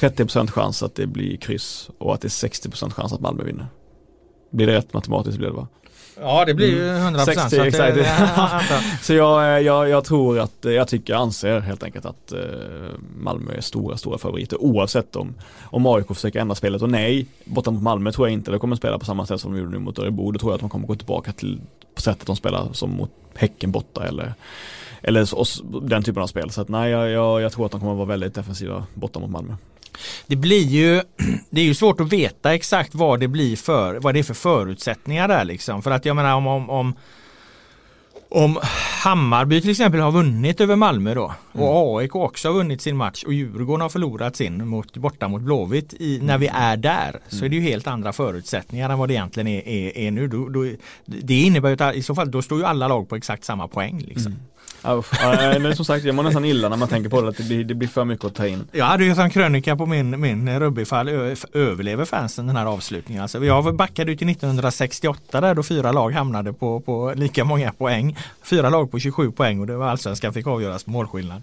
30% chans att det blir kryss och att det är 60% chans att Malmö vinner. Blir det rätt matematiskt blir det va? Ja det blir ju 100% 60, så, exakt. <laughs> Det, <laughs> så jag, eh, jag, jag, tror att, eh, jag tycker, anser helt enkelt att uh, Malmö är stora, stora favoriter oavsett om, om AIK försöker ändra spelet och nej, borta mot Malmö tror jag inte de kommer spela på samma sätt som de gjorde nu mot Örebro. Då tror jag att de kommer gå tillbaka till på sättet de spelar som mot Häcken borta eller eller så, den typen av spel. Så att nej, jag, jag, jag tror att de kommer vara väldigt defensiva borta mot Malmö. Det blir ju, <clears throat> det är ju svårt att veta exakt vad det blir för, vad det är för förutsättningar där liksom. För att jag menar om, om, om om Hammarby till exempel har vunnit över Malmö då och mm. AIK också har vunnit sin match och Djurgården har förlorat sin mot, borta mot Blåvitt i, när vi är där så är det ju helt andra förutsättningar än vad det egentligen är, är, är nu. Då, då, det innebär ju att i så fall då står ju alla lag på exakt samma poäng. Liksom. Mm. Men som sagt, jag mår nästan illa när man tänker på det, att det blir, det blir för mycket att ta in. Jag hade ju en krönika på min, min rugbyfall, överlever fansen den här avslutningen? Alltså, jag backade ut till 1968 där då fyra lag hamnade på, på lika många poäng. Fyra lag på 27 poäng och det var allsvenskan fick avgöras på målskillnad.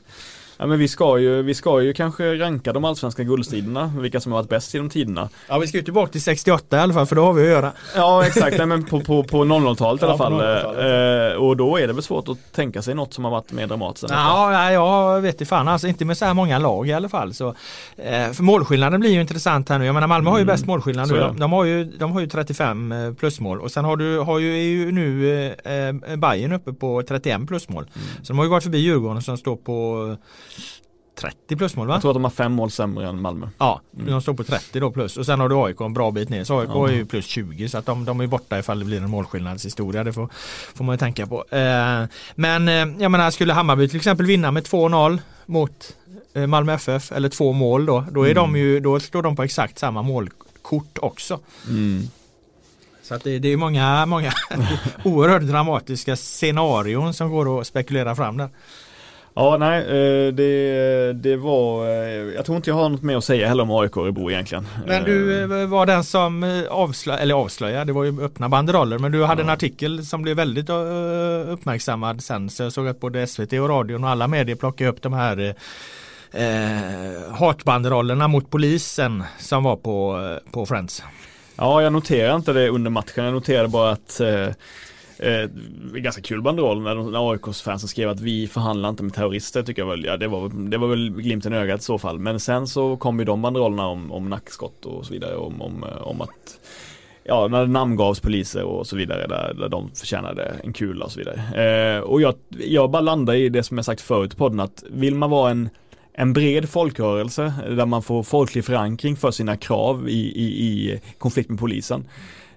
Ja men vi ska ju, vi ska ju kanske ranka de allsvenska guldstriderna, vilka som har varit bäst genom tiderna. Ja vi ska ju tillbaka till 68 i alla fall för då har vi att göra. Ja exakt, Nej, men på, på, på 00-talet i alla fall. Eh, och då är det väl svårt att tänka sig något som har varit mer dramatiskt. Ja, jag vet inte fan alltså inte med så här många lag i alla fall. Så, eh, för målskillnaden blir ju intressant här nu. Jag menar Malmö har ju mm. bäst målskillnad nu. De, de, har ju, de har ju 35 eh, plusmål och sen har du har ju, är ju nu eh, eh Bayern uppe på 31 plusmål. Mm. Så de har ju gått förbi Djurgården som står på 30 plusmål va? Jag tror att de har fem mål sämre än Malmö. Ja, mm. de står på 30 då plus. Och sen har du AIK en bra bit ner. Så AIK ja. är ju plus 20 så att de, de är borta ifall det blir en målskillnadshistoria. Det får, får man ju tänka på. Eh, men eh, jag menar skulle Hammarby till exempel vinna med 2-0 mot eh, Malmö FF eller två mål då. Då, är mm. de ju, då står de på exakt samma målkort också. Mm. Så att det, det är många, många <laughs> oerhört dramatiska scenarion som går att spekulera fram där. Ja, nej, eh, det, det var, eh, jag tror inte jag har något mer att säga heller om AIK Örebro egentligen. Men du eh, var den som avslöjade, eller avslöjade, det var ju öppna banderoller, men du hade ja. en artikel som blev väldigt uppmärksammad sen. Så jag såg att både SVT och radion och alla medier plockade upp de här eh, hatbanderollerna mot polisen som var på, på Friends. Ja, jag noterade inte det under matchen. Jag noterade bara att eh, Eh, ganska kul banderoll när, när AIKs fansen skrev att vi förhandlar inte med terrorister tycker jag väl, ja det var, det var väl glimten i ögat i så fall. Men sen så kom ju de banderollerna om, om nackskott och så vidare, om, om, eh, om att ja, när det namngavs poliser och så vidare där, där de förtjänade en kula och så vidare. Eh, och jag, jag bara landar i det som jag sagt förut i podden att vill man vara en en bred folkrörelse där man får folklig förankring för sina krav i, i, i konflikt med polisen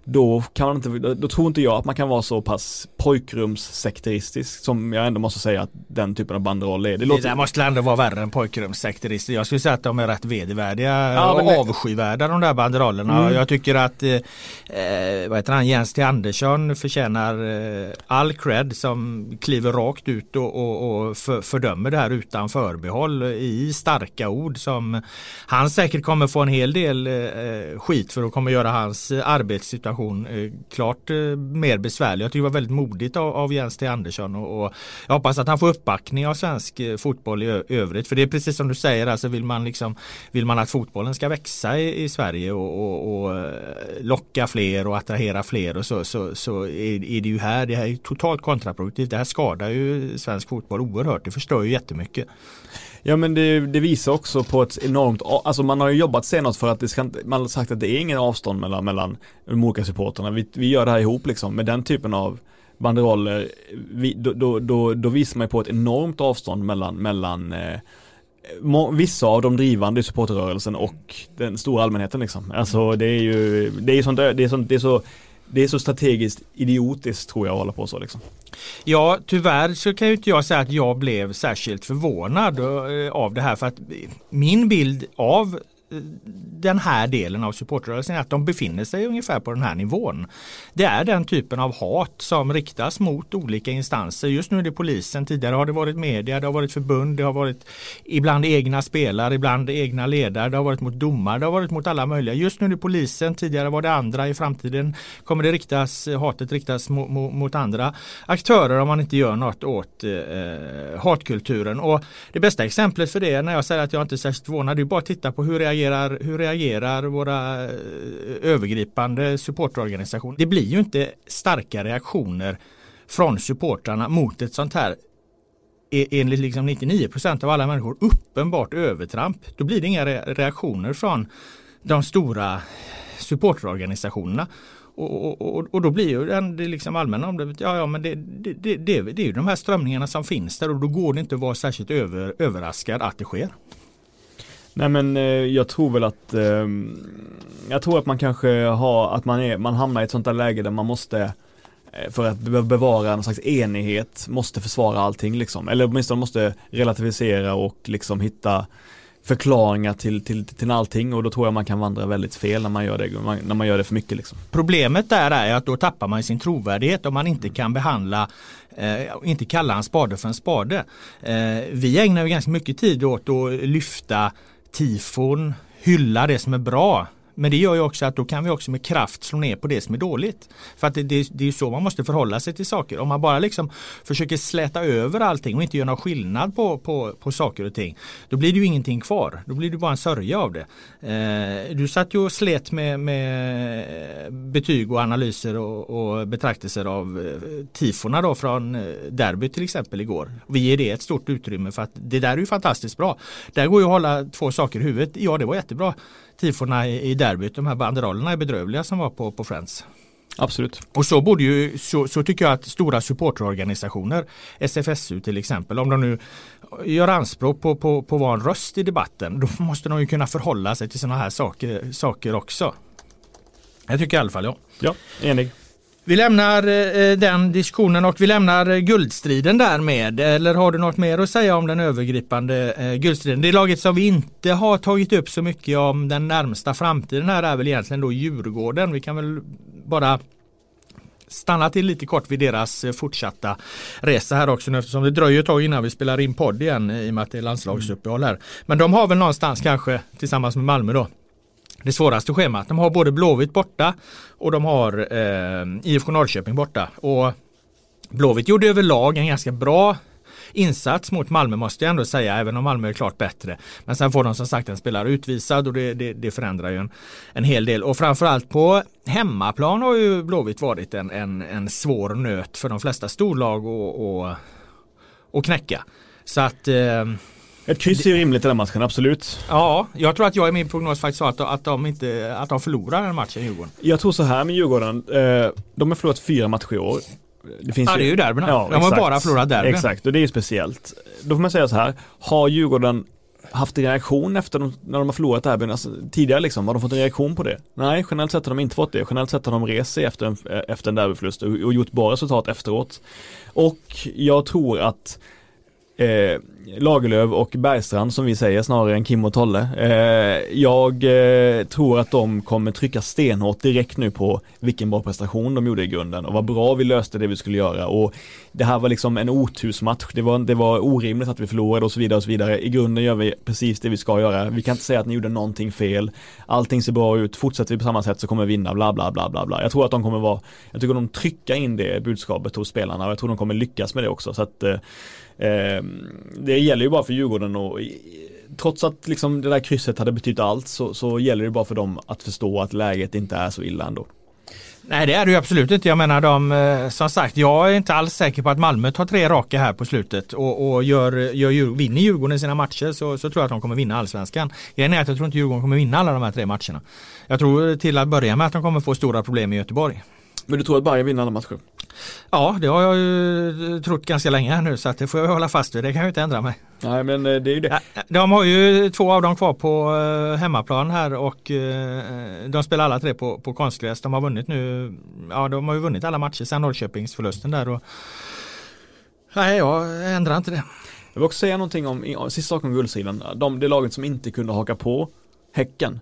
då kan man inte, då tror inte jag att man kan vara så pass pojkrumssekteristisk som jag ändå måste säga att den typen av banderoll är. Det, låter... det där måste ändå vara värre än pojkrumssekteristisk. Jag skulle säga att de är rätt vedervärdiga ja, och det... avskyvärda de där banderollerna. Mm. Jag tycker att eh, eh, vad heter han, Jens T. Andersson förtjänar eh, all cred som kliver rakt ut och, och, och för, fördömer det här utan förbehåll i starka ord som han säkert kommer få en hel del eh, skit för att kommer göra hans arbetssituation situation eh, klart eh, mer besvärlig. Jag tycker det var väldigt modigt av, av Jens T Andersson och, och, jag hoppas att han får uppbackning av svensk eh, fotboll i övrigt. För det är precis som du säger, alltså vill man, liksom, vill man att fotbollen ska växa i, i Sverige och, och, och, eh, locka fler och attrahera fler och så, så, så är, är, det ju här, det här är totalt kontraproduktivt. Det här skadar ju svensk fotboll oerhört. Det förstör ju jättemycket. Ja men det, det, visar också på ett enormt, alltså man har ju jobbat senast för att det ska man har sagt att det är ingen avstånd mellan, mellan de olika supporterna. Vi, vi gör det här ihop liksom med den typen av banderoller, vi, då, då, då, då, visar man ju på ett enormt avstånd mellan, mellan eh, vissa av de drivande i supporterrörelsen och den stora allmänheten liksom. Alltså det är ju, det är sånt, det är sånt, det är så det är så strategiskt idiotiskt tror jag att hålla på så liksom. Ja, tyvärr så kan ju inte jag säga att jag blev särskilt förvånad eh, av det här för att min bild av den här delen av supportrörelsen är att de befinner sig ungefär på den här nivån. Det är den typen av hat som riktas mot olika instanser. Just nu är det polisen, tidigare har det varit media, det har varit förbund, det har varit ibland egna spelare, ibland egna ledare, det har varit mot domare, det har varit mot alla möjliga. Just nu är det polisen, tidigare var det andra, i framtiden kommer det riktas, hatet riktas mot, mot, mot andra aktörer om man inte gör något åt eh, hatkulturen. Och det bästa exemplet för det när jag säger att jag inte är särskilt förvånad, det är bara att titta på hur reagerar reagerar, hur reagerar våra eh, övergripande supportorganisationer? Det blir ju inte starka reaktioner från supportrarna mot ett sånt här e, enligt liksom 99% av alla människor uppenbart övertramp. Då blir det inga reaktioner från de stora supporterorganisationerna. Och, och, och, då blir ju den, det liksom allmänna omdömet, ja, ja men det, det, det, det, är ju de här strömningarna som finns där och då går det inte att vara särskilt över, överraskad att det sker. Nej men eh, jag tror väl att eh, Jag tror att man kanske har, att man är, man hamnar i ett sånt där läge där man måste eh, för att bevara någon slags enighet måste försvara allting liksom. Eller åtminstone måste relativisera och liksom hitta förklaringar till, till, till allting och då tror jag man kan vandra väldigt fel när man gör det, när man gör det för mycket. Liksom. Problemet där är att då tappar man sin trovärdighet om man inte kan behandla eh, inte kalla en spade för en spade. Eh, vi ägnar ju ganska mycket tid åt att lyfta tifon, hylla det som är bra men det gör ju också att då kan vi också med kraft slå ner på det som är dåligt. För att det, det, det är så man måste förhålla sig till saker. Om man bara liksom försöker släta över allting och inte gör någon skillnad på, på, på saker och ting. Då blir det ju ingenting kvar. Då blir det bara en sörja av det. Eh, du satt ju och slet med, med betyg och analyser och, och betraktelser av eh, tifona då från eh, derby till exempel igår. Vi ger det ett stort utrymme för att det där är ju fantastiskt bra. Där går ju att hålla två saker i huvudet. Ja det var jättebra tifona i, i derbyt, de här banderollerna är bedrövliga som var på, på Friends. Absolut. Och så borde ju, så, så, tycker jag att stora supporterorganisationer, SFSU till exempel, om de nu gör anspråk på, på, på att vara en röst i debatten, då måste de ju kunna förhålla sig till sådana här saker, saker också. Jag tycker i alla fall ja. Ja, enig. Vi lämnar eh, eh, den diskussionen och vi lämnar eh, guldstriden därmed. Eller har du något mer att säga om den övergripande guldstriden? Det laget som vi inte har tagit upp så mycket om den närmsta framtiden här är väl egentligen då Djurgården. Vi kan väl bara stanna till lite kort vid deras fortsatta resa här också eftersom det dröjer ett tag innan vi spelar in podd igen i och med att det är landslagsuppehåll här. Men de har väl någonstans kanske tillsammans med Malmö då det svåraste schemat. De har både Blåvitt borta och de har eh, IFK Norrköping borta. Och Blåvitt gjorde överlag en ganska bra insats mot Malmö måste jag ändå säga, även om Malmö är klart bättre. Men sen får de som sagt en spelare utvisad och det, det, det förändrar ju en, en hel del. Och framförallt på hemmaplan har ju Blåvitt varit en, en, en svår nöt för de flesta storlag att knäcka. Så att eh, ett kryss är rimligt i den matchen, absolut. Ja, jag tror att jag i min prognos faktiskt sa att, att, de inte, att de förlorar den matchen, Djurgården. Jag tror så här med Djurgården, eh, de har förlorat fyra matcher i år. Det finns ja, ju, det är ju derbyna. Ja, de har bara förlorat derbyn. Exakt, och det är ju speciellt. Då får man säga så här, har Djurgården haft en reaktion efter de, när de har förlorat derbyn, alltså, tidigare liksom, har de fått en reaktion på det? Nej, generellt sett har de inte fått det. Generellt sett har de rest sig efter en, efter en derbyförlust och, och gjort bra resultat efteråt. Och jag tror att eh, Lagerlöf och Bergstrand som vi säger snarare än Kim och Tolle. Eh, jag eh, tror att de kommer trycka stenhårt direkt nu på vilken bra prestation de gjorde i grunden och vad bra vi löste det vi skulle göra och det här var liksom en otursmatch. Det var, det var orimligt att vi förlorade och så vidare och så vidare. I grunden gör vi precis det vi ska göra. Vi kan inte säga att ni gjorde någonting fel. Allting ser bra ut. Fortsätter vi på samma sätt så kommer vi vinna bla bla bla bla bla. Jag tror att de kommer vara, jag tycker de trycker in det budskapet hos spelarna och jag tror de kommer lyckas med det också. Så att eh, eh, Eh, det gäller ju bara för Djurgården och trots att liksom det där krysset hade betytt allt så, så gäller det bara för dem att förstå att läget inte är så illa ändå. Nej det är det ju absolut inte. Jag menar de, eh, som sagt, jag är inte alls säker på att Malmö tar tre raka här på slutet och, och gör, gör, vinner Djurgården sina matcher så, så tror jag att de kommer vinna allsvenskan. Grejen är att jag tror inte Djurgården kommer vinna alla de här tre matcherna. Jag tror till att börja med att de kommer få stora problem i Göteborg. Men du tror att Bayern vinner alla matcher? Ja, det har jag ju trott ganska länge nu så att det får jag hålla fast vid. Det kan jag inte ändra mig. Nej, men eh, det är ju det. De har ju två av dem kvar på eh, hemmaplan här och eh, de spelar alla tre på, på konstgräs. De har vunnit nu, ja de har ju vunnit alla matcher sedan Norrköpingsförlusten där. Och, nej, jag ändrar inte det. Jag vill också säga någonting om, sista saken om guldsidan. De, det laget som inte kunde haka på Häcken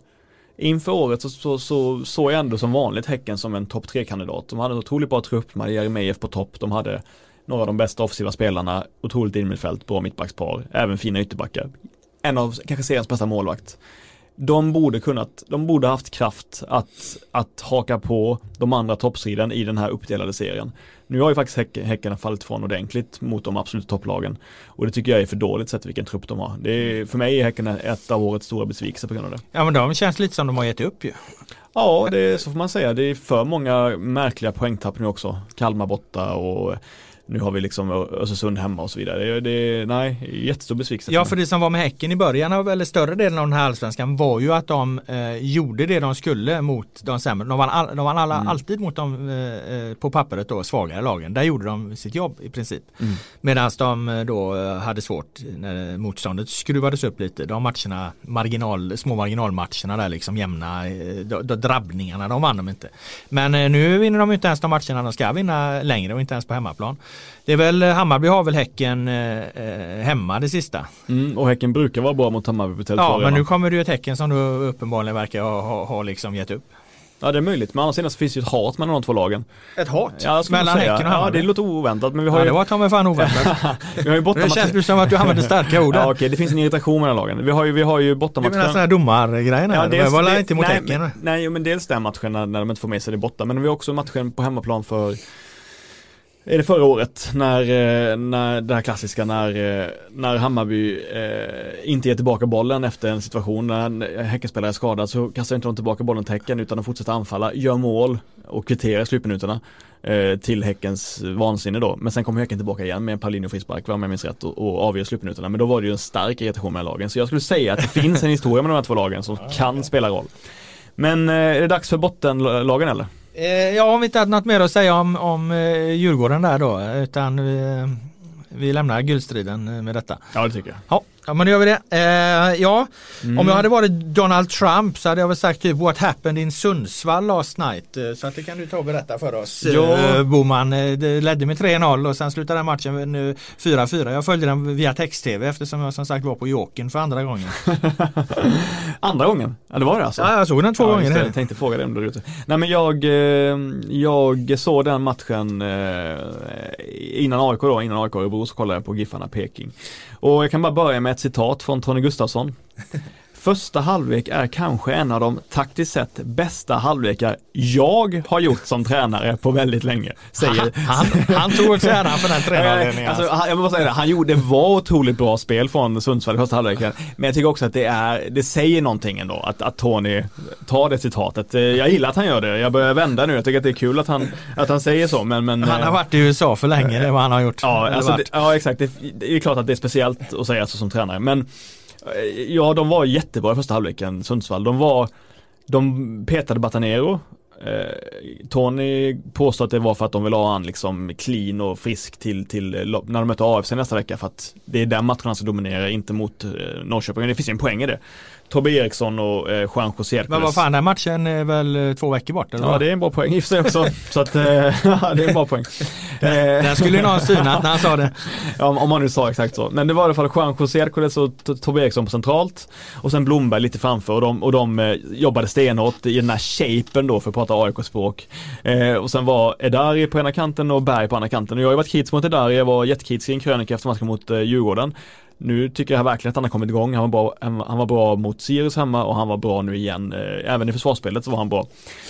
Inför året så såg så, så jag ändå som vanligt Häcken som en topp 3-kandidat. De hade en otroligt bra trupp, de hade Jeremejeff på topp, de hade några av de bästa offensiva spelarna, otroligt innermittfält, bra mittbackspar, även fina ytterbackar. En av kanske seriens bästa målvakt. De borde kunnat, de borde haft kraft att, att haka på de andra toppsidan i den här uppdelade serien. Nu har ju faktiskt häck, Häcken fallit ifrån ordentligt mot de absoluta topplagen. Och det tycker jag är för dåligt sett vilken trupp de har. Det är, för mig är Häcken ett av årets stora besvikelser på grund av det. Ja men de känns lite som de har gett upp ju. Ja, det är, så får man säga. Det är för många märkliga poängtapp nu också. Kalmar borta och nu har vi liksom Östersund hemma och så vidare. Det, det, nej, jättestor besvikelse. Ja, för det som var med Häcken i början av, eller större delen av den här allsvenskan var ju att de eh, gjorde det de skulle mot de sämre. De vann, all, de vann alla, mm. alltid mot de eh, eh, på pappret då svagare lagen. Där gjorde de sitt jobb i princip. Mm. Medan de eh, då eh, hade svårt när motståndet skruvades upp lite. De matcherna, marginal, små marginalmatcherna där liksom jämna, de, de drabbningarna, de vann de inte. Men eh, nu vinner de inte ens de matcherna de ska vinna längre och inte ens på hemmaplan. Det är väl, Hammarby har väl Häcken eh, eh, hemma det sista. Mm, och Häcken brukar vara bra mot Hammarby på Ja, men nu kommer det ju ett Häcken som du uppenbarligen verkar ha, ha, ha liksom gett upp. Ja det är möjligt, men annars sidan finns det ju ett hat mellan de två lagen. Ett hat? Ja, mellan Häcken och Hammarby? Ja det låter oväntat men vi har ja, ju... det var ta mig fan oväntat. <laughs> vi har ju det känns ju som att du använder starka ord. <laughs> ja okej, okay. det finns en irritation mellan lagen. Vi har ju, vi har ju bortamatchen. Du menar sådana här domargrejerna? Ja, dels, det var inte mot nej, Häcken? Nej, men dels den matchen när, när de inte får med sig det borta. Men vi har också matchen på hemmaplan för är det förra året när, eh, när det här klassiska när, eh, när Hammarby eh, inte ger tillbaka bollen efter en situation när en Häckenspelare är skadad så kastar inte de tillbaka bollen till Häcken utan de fortsätter anfalla, gör mål och kvitterar slutminuterna eh, till Häckens vansinne då. Men sen kommer Häcken tillbaka igen med en Paulinho frispark, om jag minns rätt, och, och avgör slutminuterna. Men då var det ju en stark irritation mellan lagen. Så jag skulle säga att det finns en historia med de här två lagen som kan spela roll. Men eh, är det dags för bottenlagen eller? Eh, ja, om vi inte hade något mer att säga om, om eh, Djurgården där då, utan vi, vi lämnar guldstriden med detta. Ja, det tycker jag. Ja. Ja men då gör vi det. Eh, ja, mm. om jag hade varit Donald Trump så hade jag väl sagt typ What happened in Sundsvall last night. Eh, så att det kan du ta och berätta för oss. Ja. Eh, Boman eh, det ledde med 3-0 och sen slutade den matchen med 4-4. Jag följde den via text-tv eftersom jag som sagt var på Jokern för andra gången. <laughs> andra gången? Ja det var det alltså? Ja jag såg den två ja, gånger. Jag tänkte fråga dig om du ute. Nej men jag, jag såg den matchen innan AIK då, innan AIK Örebro så kollade jag på Giffarna Peking. Och jag kan bara börja med ett citat från Tony Gustafsson. <laughs> Första halvlek är kanske en av de taktiskt sett bästa halvlekar jag har gjort som tränare på väldigt länge. Säger. Han, han, han tog åt sig äran för den tränarledningen. Alltså, alltså. Jag måste säga det, han gjorde, det var otroligt bra spel från Sundsvall i första halvleken. Men jag tycker också att det är, det säger någonting ändå att, att Tony tar det citatet. Jag gillar att han gör det, jag börjar vända nu, jag tycker att det är kul att han, att han säger så. Men, men, han har varit i USA för länge, det är vad han har gjort. Ja, alltså, det, ja exakt, det, det, är klart att det är speciellt att säga så som tränare. Men Eh, Eh, ja, de var jättebra i första halvleken, Sundsvall. De var, de petade Batanero. Eh, Tony påstår att det var för att de vill ha han liksom clean och frisk till, till eh, när de möter AFC nästa vecka för att det är där matcherna ska dominera, inte mot eh, Norrköping. Det finns ju en poäng i det. Tobbe Eriksson och eh, Juan José Hercules. Men vad fan, den matchen är väl eh, två veckor bort? Eller? Ja, det är en bra poäng i sig också. <laughs> så att, eh, <laughs> det är en bra poäng. <laughs> den, den skulle ju någon synat när han sa det. Ja, om man nu sa exakt så. Men det var i alla fall Juan José Hercules och Tobbe Eriksson på centralt. Och sen Blomberg lite framför och de, och de eh, jobbade stenhårt i den här shapen då för att prata AIK-språk. Eh, och sen var Edari på ena kanten och Berg på andra kanten. Och jag har ju varit kritisk mot Edari, jag var jättekritisk i en krönika efter matchen mot eh, Djurgården. Nu tycker jag verkligen att han har kommit igång. Han var bra, han var bra mot Sirius hemma och han var bra nu igen. Eh, även i försvarsspelet så var han bra.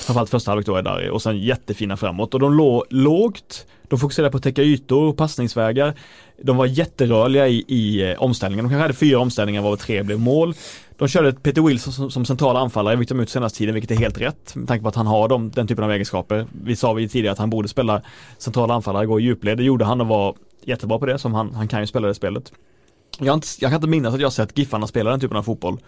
Framförallt första halvlek då är där och sen jättefina framåt. Och de låg lågt. De fokuserade på att täcka ytor och passningsvägar. De var jätterörliga i, i eh, omställningen. De kanske hade fyra omställningar varav tre blev mål. De körde Peter Wilson som, som central anfallare, vilket de ut senaste tiden, vilket är helt rätt med tanke på att han har dem, den typen av egenskaper. Vi sa vi tidigare att han borde spela central anfallare, gå i djupled. Det gjorde han och var jättebra på det, som han, han kan ju spela det spelet. Jag, inte, jag kan inte minnas att jag sett Giffarna spela den typen av fotboll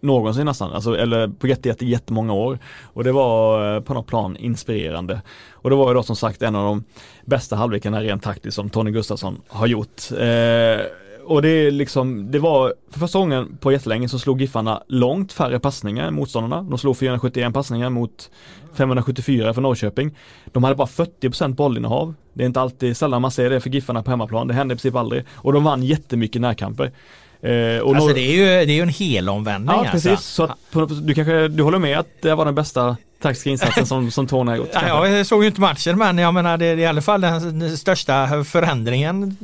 någonsin nästan, alltså, eller på jätte, jätte, jättemånga år. Och det var eh, på något plan inspirerande. Och det var ju då som sagt en av de bästa halvlekarna rent taktiskt som Tony Gustafsson har gjort. Eh, och det är liksom, det var för första gången på jättelänge så slog Giffarna långt färre passningar än motståndarna. De slog 471 passningar mot 574 för Norrköping. De hade bara 40% bollinnehav. Det är inte alltid, sällan man ser det för Giffarna på hemmaplan. Det händer i princip aldrig. Och de vann jättemycket närkamper. Eh, alltså det är ju, det är ju en helomvändning. Ja precis, alltså. så att, du kanske, du håller med att det var den bästa taktiska insatsen som, som Tony har gjort? Ja, jag såg ju inte matchen men jag menar det är i alla fall den största förändringen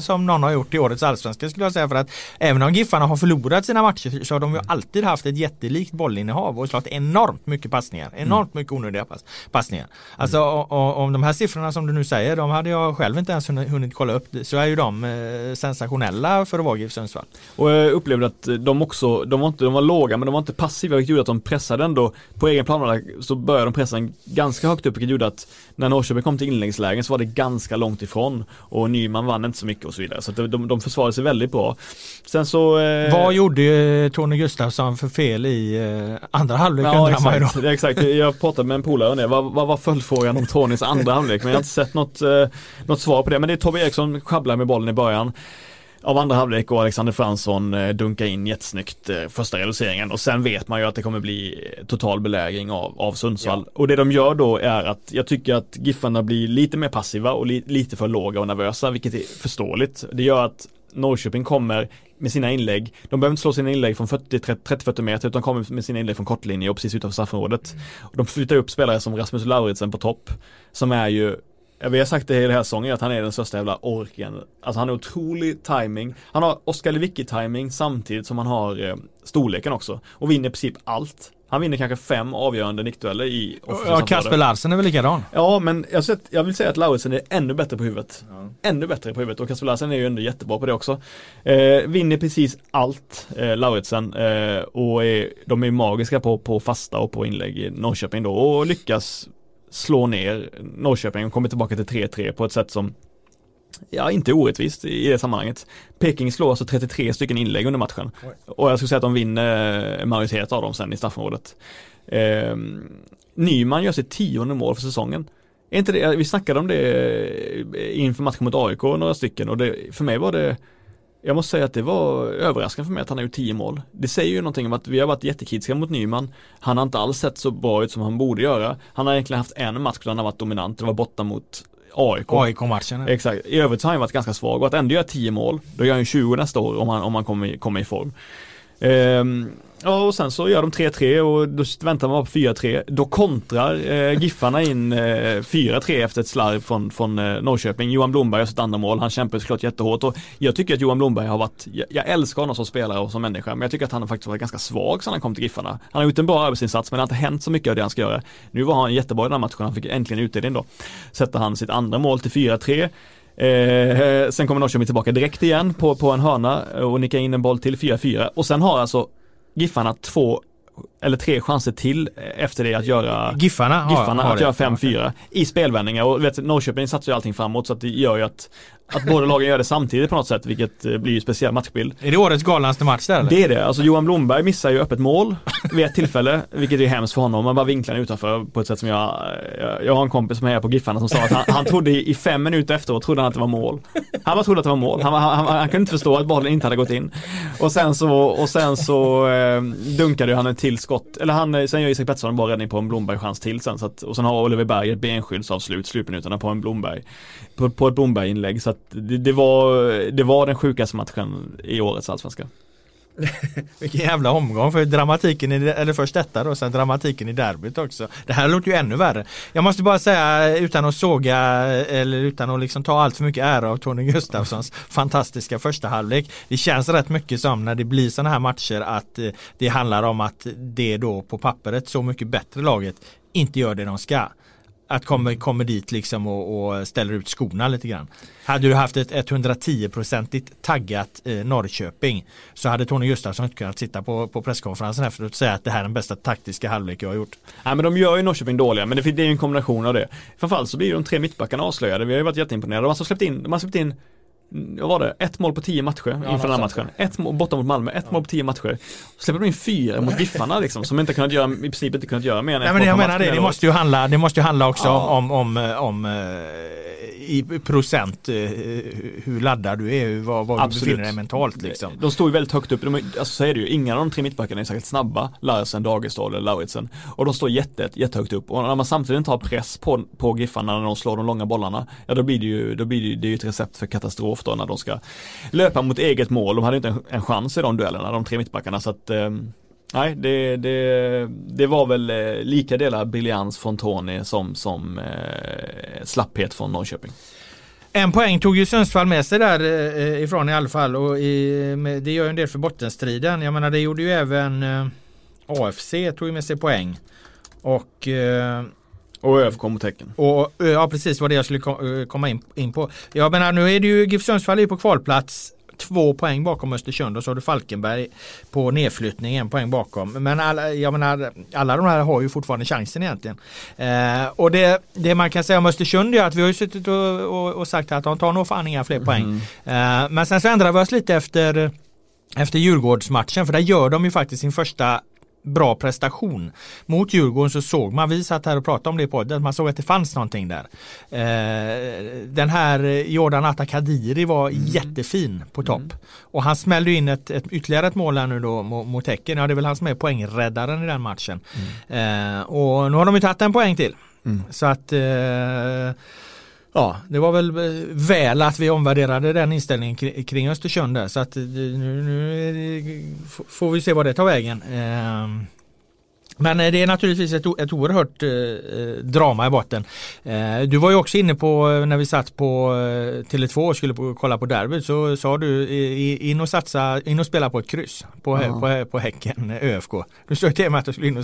som någon har gjort i årets allsvenska skulle jag säga för att även om Giffarna har förlorat sina matcher så har de ju alltid haft ett jättelikt bollinnehav och slagit enormt mycket passningar. Enormt mycket onödiga pass, passningar. Alltså och, om de här siffrorna som du nu säger, de hade jag själv inte ens hunnit kolla upp så är ju de eh, sensationella för att vara GIF Sundsvall. Och jag upplevde att de också, de var, inte, de var låga men de var inte passiva vilket gjorde att de pressade ändå på egen plan pressa, så började de pressa ganska högt upp vilket gjorde att när Norrköping kom till inläggslägen så var det ganska långt ifrån och Nyman vann inte så mycket och så vidare. Så de, de, de försvarade sig väldigt bra. Sen så... Eh... Vad gjorde eh, Tony Gustafsson för fel i eh, andra halvlek ja, exakt, exakt. Jag pratade med en polare om det. Vad, vad var följdfrågan om Tonys andra halvlek? Men jag har inte sett något, eh, något svar på det. Men det är Tobbe Eriksson sjabblar med bollen i början av andra halvlek och Alexander Fransson eh, dunkar in jättesnyggt eh, första reduceringen och sen vet man ju att det kommer bli total belägring av, av Sundsvall. Ja. Och det de gör då är att jag tycker att Giffarna blir lite mer passiva och li, lite för låga och nervösa vilket är förståeligt. Det gör att Norrköping kommer med sina inlägg. De behöver inte slå sina inlägg från 30-40 meter utan kommer med sina inlägg från kortlinje och precis utanför straffområdet. Mm. De flyttar upp spelare som Rasmus Lauritsen på topp som är ju vi har sagt det hela säsongen att han är den största jävla orken. Alltså han har otrolig timing. Han har Oskar Lewicki timing samtidigt som han har eh, storleken också. Och vinner i princip allt. Han vinner kanske fem avgörande nickdueller i Ja, Kasper Larsen är väl likadan? Ja, men jag, sett, jag vill säga att Lauritsen är ännu bättre på huvudet. Ja. Ännu bättre på huvudet och Kasper Larsen är ju ändå jättebra på det också. Eh, vinner precis allt, eh, Lauritsen. Eh, och är, de är magiska på, på fasta och på inlägg i Norrköping då och lyckas slå ner Norrköping och kommer tillbaka till 3-3 på ett sätt som Ja, inte orättvist i det sammanhanget. Peking slår alltså 33 stycken inlägg under matchen. Oj. Och jag skulle säga att de vinner en majoritet av dem sen i straffområdet. Eh, Nyman gör sitt tionde mål för säsongen. Är inte det, vi snackade om det inför matchen mot AIK några stycken och det, för mig var det jag måste säga att det var överraskande för mig att han har gjort 10 mål. Det säger ju någonting om att vi har varit jättekritiska mot Nyman. Han har inte alls sett så bra ut som han borde göra. Han har egentligen haft en match där han har varit dominant. Det var borta mot AIK. AIK-matchen. Exakt. I övrigt så har han varit ganska svag och att ändå göra 10 mål, då gör han 20 nästa år om han, om han kommer, kommer i form. Um, Ja och sen så gör de 3-3 och då väntar man på 4-3. Då kontrar eh, Giffarna in eh, 4-3 efter ett slarv från, från eh, Norrköping. Johan Blomberg har sitt andra mål. Han kämpar såklart jättehårt och jag tycker att Johan Blomberg har varit, jag, jag, älskar honom som spelare och som människa men jag tycker att han har faktiskt varit ganska svag sedan han kom till Giffarna. Han har gjort en bra arbetsinsats men det har inte hänt så mycket av det han ska göra. Nu var han jättebra i den här matchen, han fick äntligen utdelning då. Sätter han sitt andra mål till 4-3. Eh, sen kommer Norrköping tillbaka direkt igen på, på en hörna och nickar in en boll till 4-4 och sen har alltså Giffarna två eller tre chanser till efter det att göra Giffarna, Giffarna har, har att göra 5-4 i spelvändningar. Och vet, Norrköping satsar ju allting framåt så att det gör ju att att båda lagen gör det samtidigt på något sätt vilket eh, blir ju speciell matchbild. Är det årets galnaste match där eller? Det är det. Alltså Johan Blomberg missar ju öppet mål vid ett tillfälle vilket är hemskt för honom. Man bara vinklar utanför på ett sätt som jag Jag, jag har en kompis som är på Giffarna som sa att han, han trodde i, fem minuter efteråt trodde han att det var mål. Han bara trodde att det var mål. Han, han, han, han kunde inte förstå att bollen inte hade gått in. Och sen så, och sen så eh, dunkade han ett till skott. Eller han, sen gör Isak Pettersson bra räddning på en Blomberg chans till sen. Så att, och sen har Oliver Berg ett benskyddsavslut slutminuterna på en Blomberg. På, på ett Blomberg inlägg. Så att det, det var det var den sjukaste matchen i årets allsvenska. <laughs> Vilken jävla omgång för dramatiken, i, eller först detta då, sen dramatiken i derbyt också. Det här låter ju ännu värre. Jag måste bara säga utan att såga eller utan att liksom ta allt för mycket ära av Tony Gustafssons <laughs> fantastiska första halvlek. Det känns rätt mycket som när det blir sådana här matcher att eh, det handlar om att det då på pappret så mycket bättre laget inte gör det de ska att kommer, kommer dit liksom och, och, ställer ut skorna lite grann. Hade du haft ett 110-procentigt taggat eh, Norrköping så hade Tony Gustafsson inte kunnat sitta på, på presskonferensen efteråt och säga att det här är den bästa taktiska halvlek jag har gjort. Nej men de gör ju Norrköping dåliga men det, det är ju en kombination av det. Framförallt så blir ju de tre mittbackarna avslöjade. Vi har ju varit jätteimponerade. De har alltså släppt in, de har släppt in vad var det? Ett mål på tio matcher ja, inför den här matchen. Ett mål borta mot Malmö, ett ja. mål på tio matcher. Släpper de in fyra mot Giffarna liksom, som inte kunnat göra, i princip inte kunnat göra mer än Nej, men jag menar det, det måste ju handla, det måste ju handla också ja. om, om, om, om i procent hur laddad du är, vad, vad du befinner dig mentalt liksom. De står ju väldigt högt upp, de, alltså så är det ju, ingen av de tre mittbackarna är särskilt snabba, Larsen, Dagestad eller Lauritsen. Och de står jätte, jättehögt upp och när man samtidigt inte har press på, på Giffarna när de slår de långa bollarna, ja då blir det ju, då blir det, det är ju ett recept för katastrof ofta när de ska löpa mot eget mål. De hade inte en, en chans i de duellerna, de tre mittbackarna så att eh, Nej, det, det, det var väl eh, lika delar briljans från Tony som, som eh, slapphet från Norrköping. En poäng tog ju Sundsvall med sig där eh, ifrån i alla fall och i, det gör ju en del för bottenstriden. Jag menar det gjorde ju även eh, AFC tog ju med sig poäng. Och eh, och ÖF kom mot Häcken. Och, ja precis vad det jag skulle komma in, in på. Jag menar nu är det ju GIF Sundsvall på kvalplats två poäng bakom Östersund och så har du Falkenberg på nedflyttning, en poäng bakom. Men alla, jag menar, alla de här har ju fortfarande chansen egentligen. Eh, och det, det man kan säga om Östersund är att vi har ju suttit och, och, och sagt att de tar nog fan inga fler poäng. Mm. Eh, men sen så ändrar vi oss lite efter efter Djurgårdsmatchen för där gör de ju faktiskt sin första bra prestation. Mot Djurgården så såg man, vi satt här och pratade om det på podden, man såg att det fanns någonting där. Eh, den här Jordan Atta Kadiri var mm. jättefin på topp. Mm. Och han smällde in ett, ett, ytterligare ett mål här nu då mot, mot Häcken. Ja det är väl han som är poängräddaren i den matchen. Mm. Eh, och nu har de ju tagit en poäng till. Mm. Så att eh, Ja, det var väl eh, väl att vi omvärderade den inställningen kring Östersund där så att eh, nu, nu får vi se vad det tar vägen. Eh, men eh, det är naturligtvis ett, ett oerhört eh, drama i botten. Eh, du var ju också inne på när vi satt på eh, Tele2 och skulle på, kolla på derbyt så sa du in och satsa, in och spela på ett kryss på, ja. på, på Häcken ÖFK. Du sa till mig att du skulle in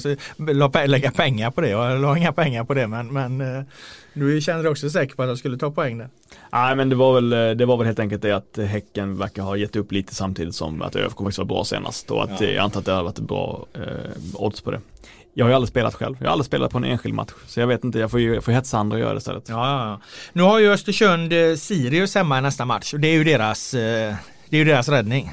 och lägga pengar på det. Jag la inga pengar på det men, men eh, du kände dig också säker på att jag skulle ta poäng där. Nej men det var, väl, det var väl helt enkelt det att Häcken verkar ha gett upp lite samtidigt som att ÖFK faktiskt var bra senast och att ja. jag antar att det har varit bra eh, odds på det. Jag har ju aldrig spelat själv. Jag har aldrig spelat på en enskild match. Så jag vet inte, jag får ju jag får hetsa andra och göra det istället. Ja, ja, ja. Nu har ju Östersund eh, Sirius hemma i nästa match och det är ju deras, eh, det är ju deras räddning.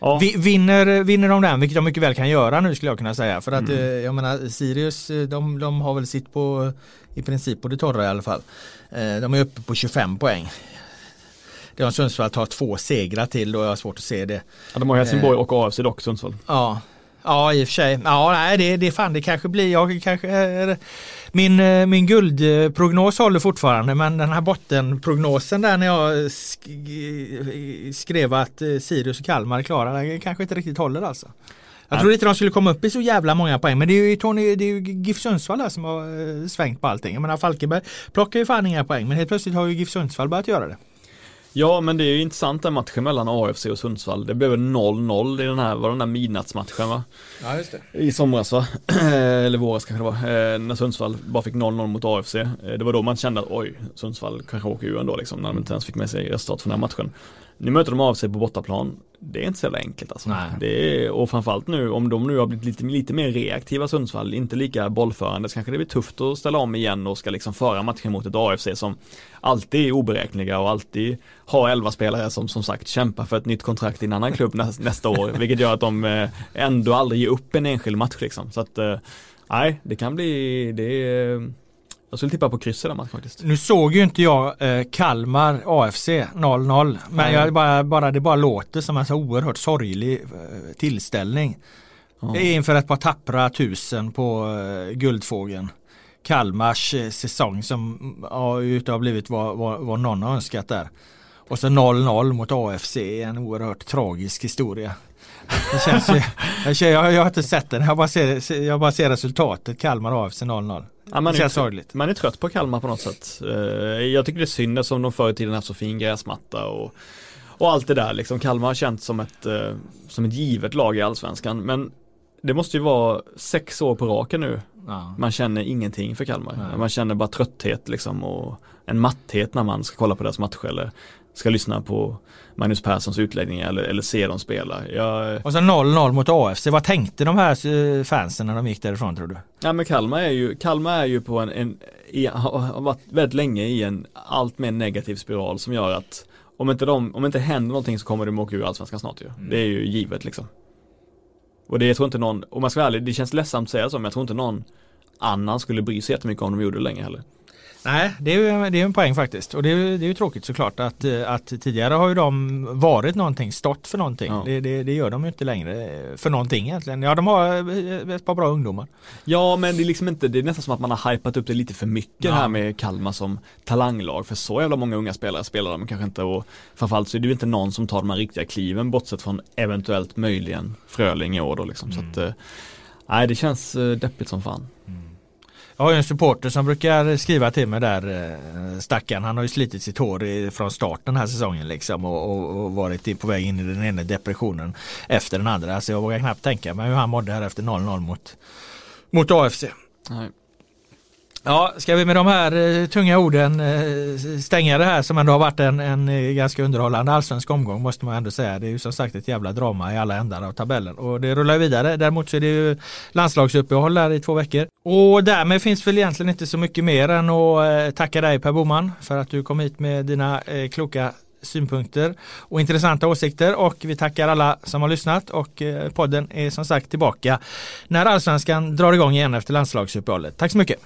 Ja. Vinner, vinner de den, vilket de mycket väl kan göra nu skulle jag kunna säga. För att mm. Eh, jag menar Sirius, de, de har väl sitt på i princip på det torra i alla fall. De är uppe på 25 poäng. Det har Sundsvall tar två segrar till och jag har svårt att se det. Ja, de har Helsingborg och AFC dock Sundsvall. Ja, Ja i och för sig. Ja nej det, det fan det kanske blir. Jag kanske min, eh, min guldprognos håller fortfarande men den här bottenprognosen där när jag skrev att eh, Sirius och Kalmar är klara den kanske inte riktigt håller alltså. Jag trodde inte de skulle komma upp i så jävla många poäng men det är ju Tony, det är ju GIF Sundsvall som har eh, svängt på allting. Jag menar Falkenberg plockar ju fan inga poäng men helt plötsligt har ju GIF Sundsvall börjat göra det. Ja men det är ju intressant den matchen mellan AFC och Sundsvall. Det blev 0-0 i den här, var den där midnattsmatchen va? Ja just det. I somras va? <clears throat> Eller våras kanske det var. Eh, när Sundsvall bara fick 0-0 mot AFC. Eh, det var då man kände att oj, Sundsvall kanske åker ur ändå liksom. När de inte ens fick med sig resultat från den här matchen. Nu möter de AFC på bortaplan det är inte så jävla enkelt alltså. Nej. Det är, och framförallt nu om de nu har blivit lite, lite mer reaktiva Sundsvall, inte lika bollförande så kanske det blir tufft att ställa om igen och ska liksom föra matchen mot ett AFC som alltid är oberäkneliga och alltid har elva spelare som som sagt kämpar för ett nytt kontrakt i en annan klubb nästa år, <laughs> vilket gör att de eh, ändå aldrig ger upp en enskild match liksom. Så att eh, nej, det kan bli, det är jag skulle tippa på kryss i den matchen faktiskt. Nu såg ju inte jag eh, Kalmar AFC 0-0. Men jag bara, bara, det bara låter som en så oerhört sorglig eh, tillställning. Ja. Inför ett par tappra tusen på eh, Guldfågeln. Kalmars eh, säsong som ja, utav blivit vad, vad, vad någon har önskat där. Och så 0-0 mot AFC en oerhört tragisk historia. Det känns ju, jag, jag, jag har inte sett den, jag bara ser, jag bara ser resultatet Kalmar AFC 0-0. Ja, man, det känns sorgligt. Man är trött på Kalmar på något sätt. Eh, jag tycker det är synd som de förr i tiden haft så fin gräsmatta och, och allt det där liksom. Kalmar har känts som ett, eh, som ett givet lag i allsvenskan. Men det måste ju vara sex år på raken nu. Ja. Man känner ingenting för Kalmar. Nej. Man känner bara trötthet liksom och en matthet när man ska kolla på deras matcher eller ska lyssna på Magnus Perssons utläggningar eller, eller se dem spela. Jag... Och så 0-0 mot AFC. Vad tänkte de här eh, fansen när de gick därifrån tror du? Ja men Kalmar är ju, Kalmar är ju på en, en i, har varit väldigt länge i en allt mer negativ spiral som gör att om inte, de, om inte händer någonting så kommer de åka ur allsvenskan snart ju. Mm. Det är ju givet liksom. Och det jag tror inte någon, om man ska vara ärlig, det känns ledsamt att säga så men jag tror inte någon annan skulle bry sig jättemycket om de gjorde det länge heller. Nej, det är ju det är en poäng faktiskt. Och det är, det är ju tråkigt såklart att, att tidigare har ju de varit någonting, stått för någonting. Ja. Det, det, det, gör de ju inte längre för någonting egentligen. Ja, de har ett par bra ungdomar. Ja, men det är liksom inte, det är nästan som att man har hypat upp det lite för mycket ja. här med Kalmar som talanglag. För så jävla många unga spelare spelar de kanske inte och framförallt så är det ju inte någon som tar de här riktiga kliven bortsett från eventuellt möjligen Fröling i år då liksom. Mm. Så att, eh, nej det känns eh, deppigt som fan. Jag har ju en supporter som brukar skriva till mig där eh, Stackaren, han har ju slitit sitt hår från starten den här säsongen liksom och, och, och varit på väg in i den ena depressionen efter den andra. Så jag vågar knappt tänka mig hur han mådde här efter 0-0 mot, mot AFC. Nej. Ja, ska vi med de här eh, tunga orden eh, stänga det här som ändå har varit en, en eh, ganska underhållande allsvensk omgång måste man ändå säga. Det är ju som sagt ett jävla drama i alla ändar av tabellen och det rullar vidare. Däremot så är det ju landslagsuppehåll här i två veckor. Och därmed finns väl egentligen inte så mycket mer än att tacka dig Per Boman för att du kom hit med dina kloka synpunkter och intressanta åsikter och vi tackar alla som har lyssnat och podden är som sagt tillbaka när allsvenskan drar igång igen efter landslagsuppehållet. Tack så mycket!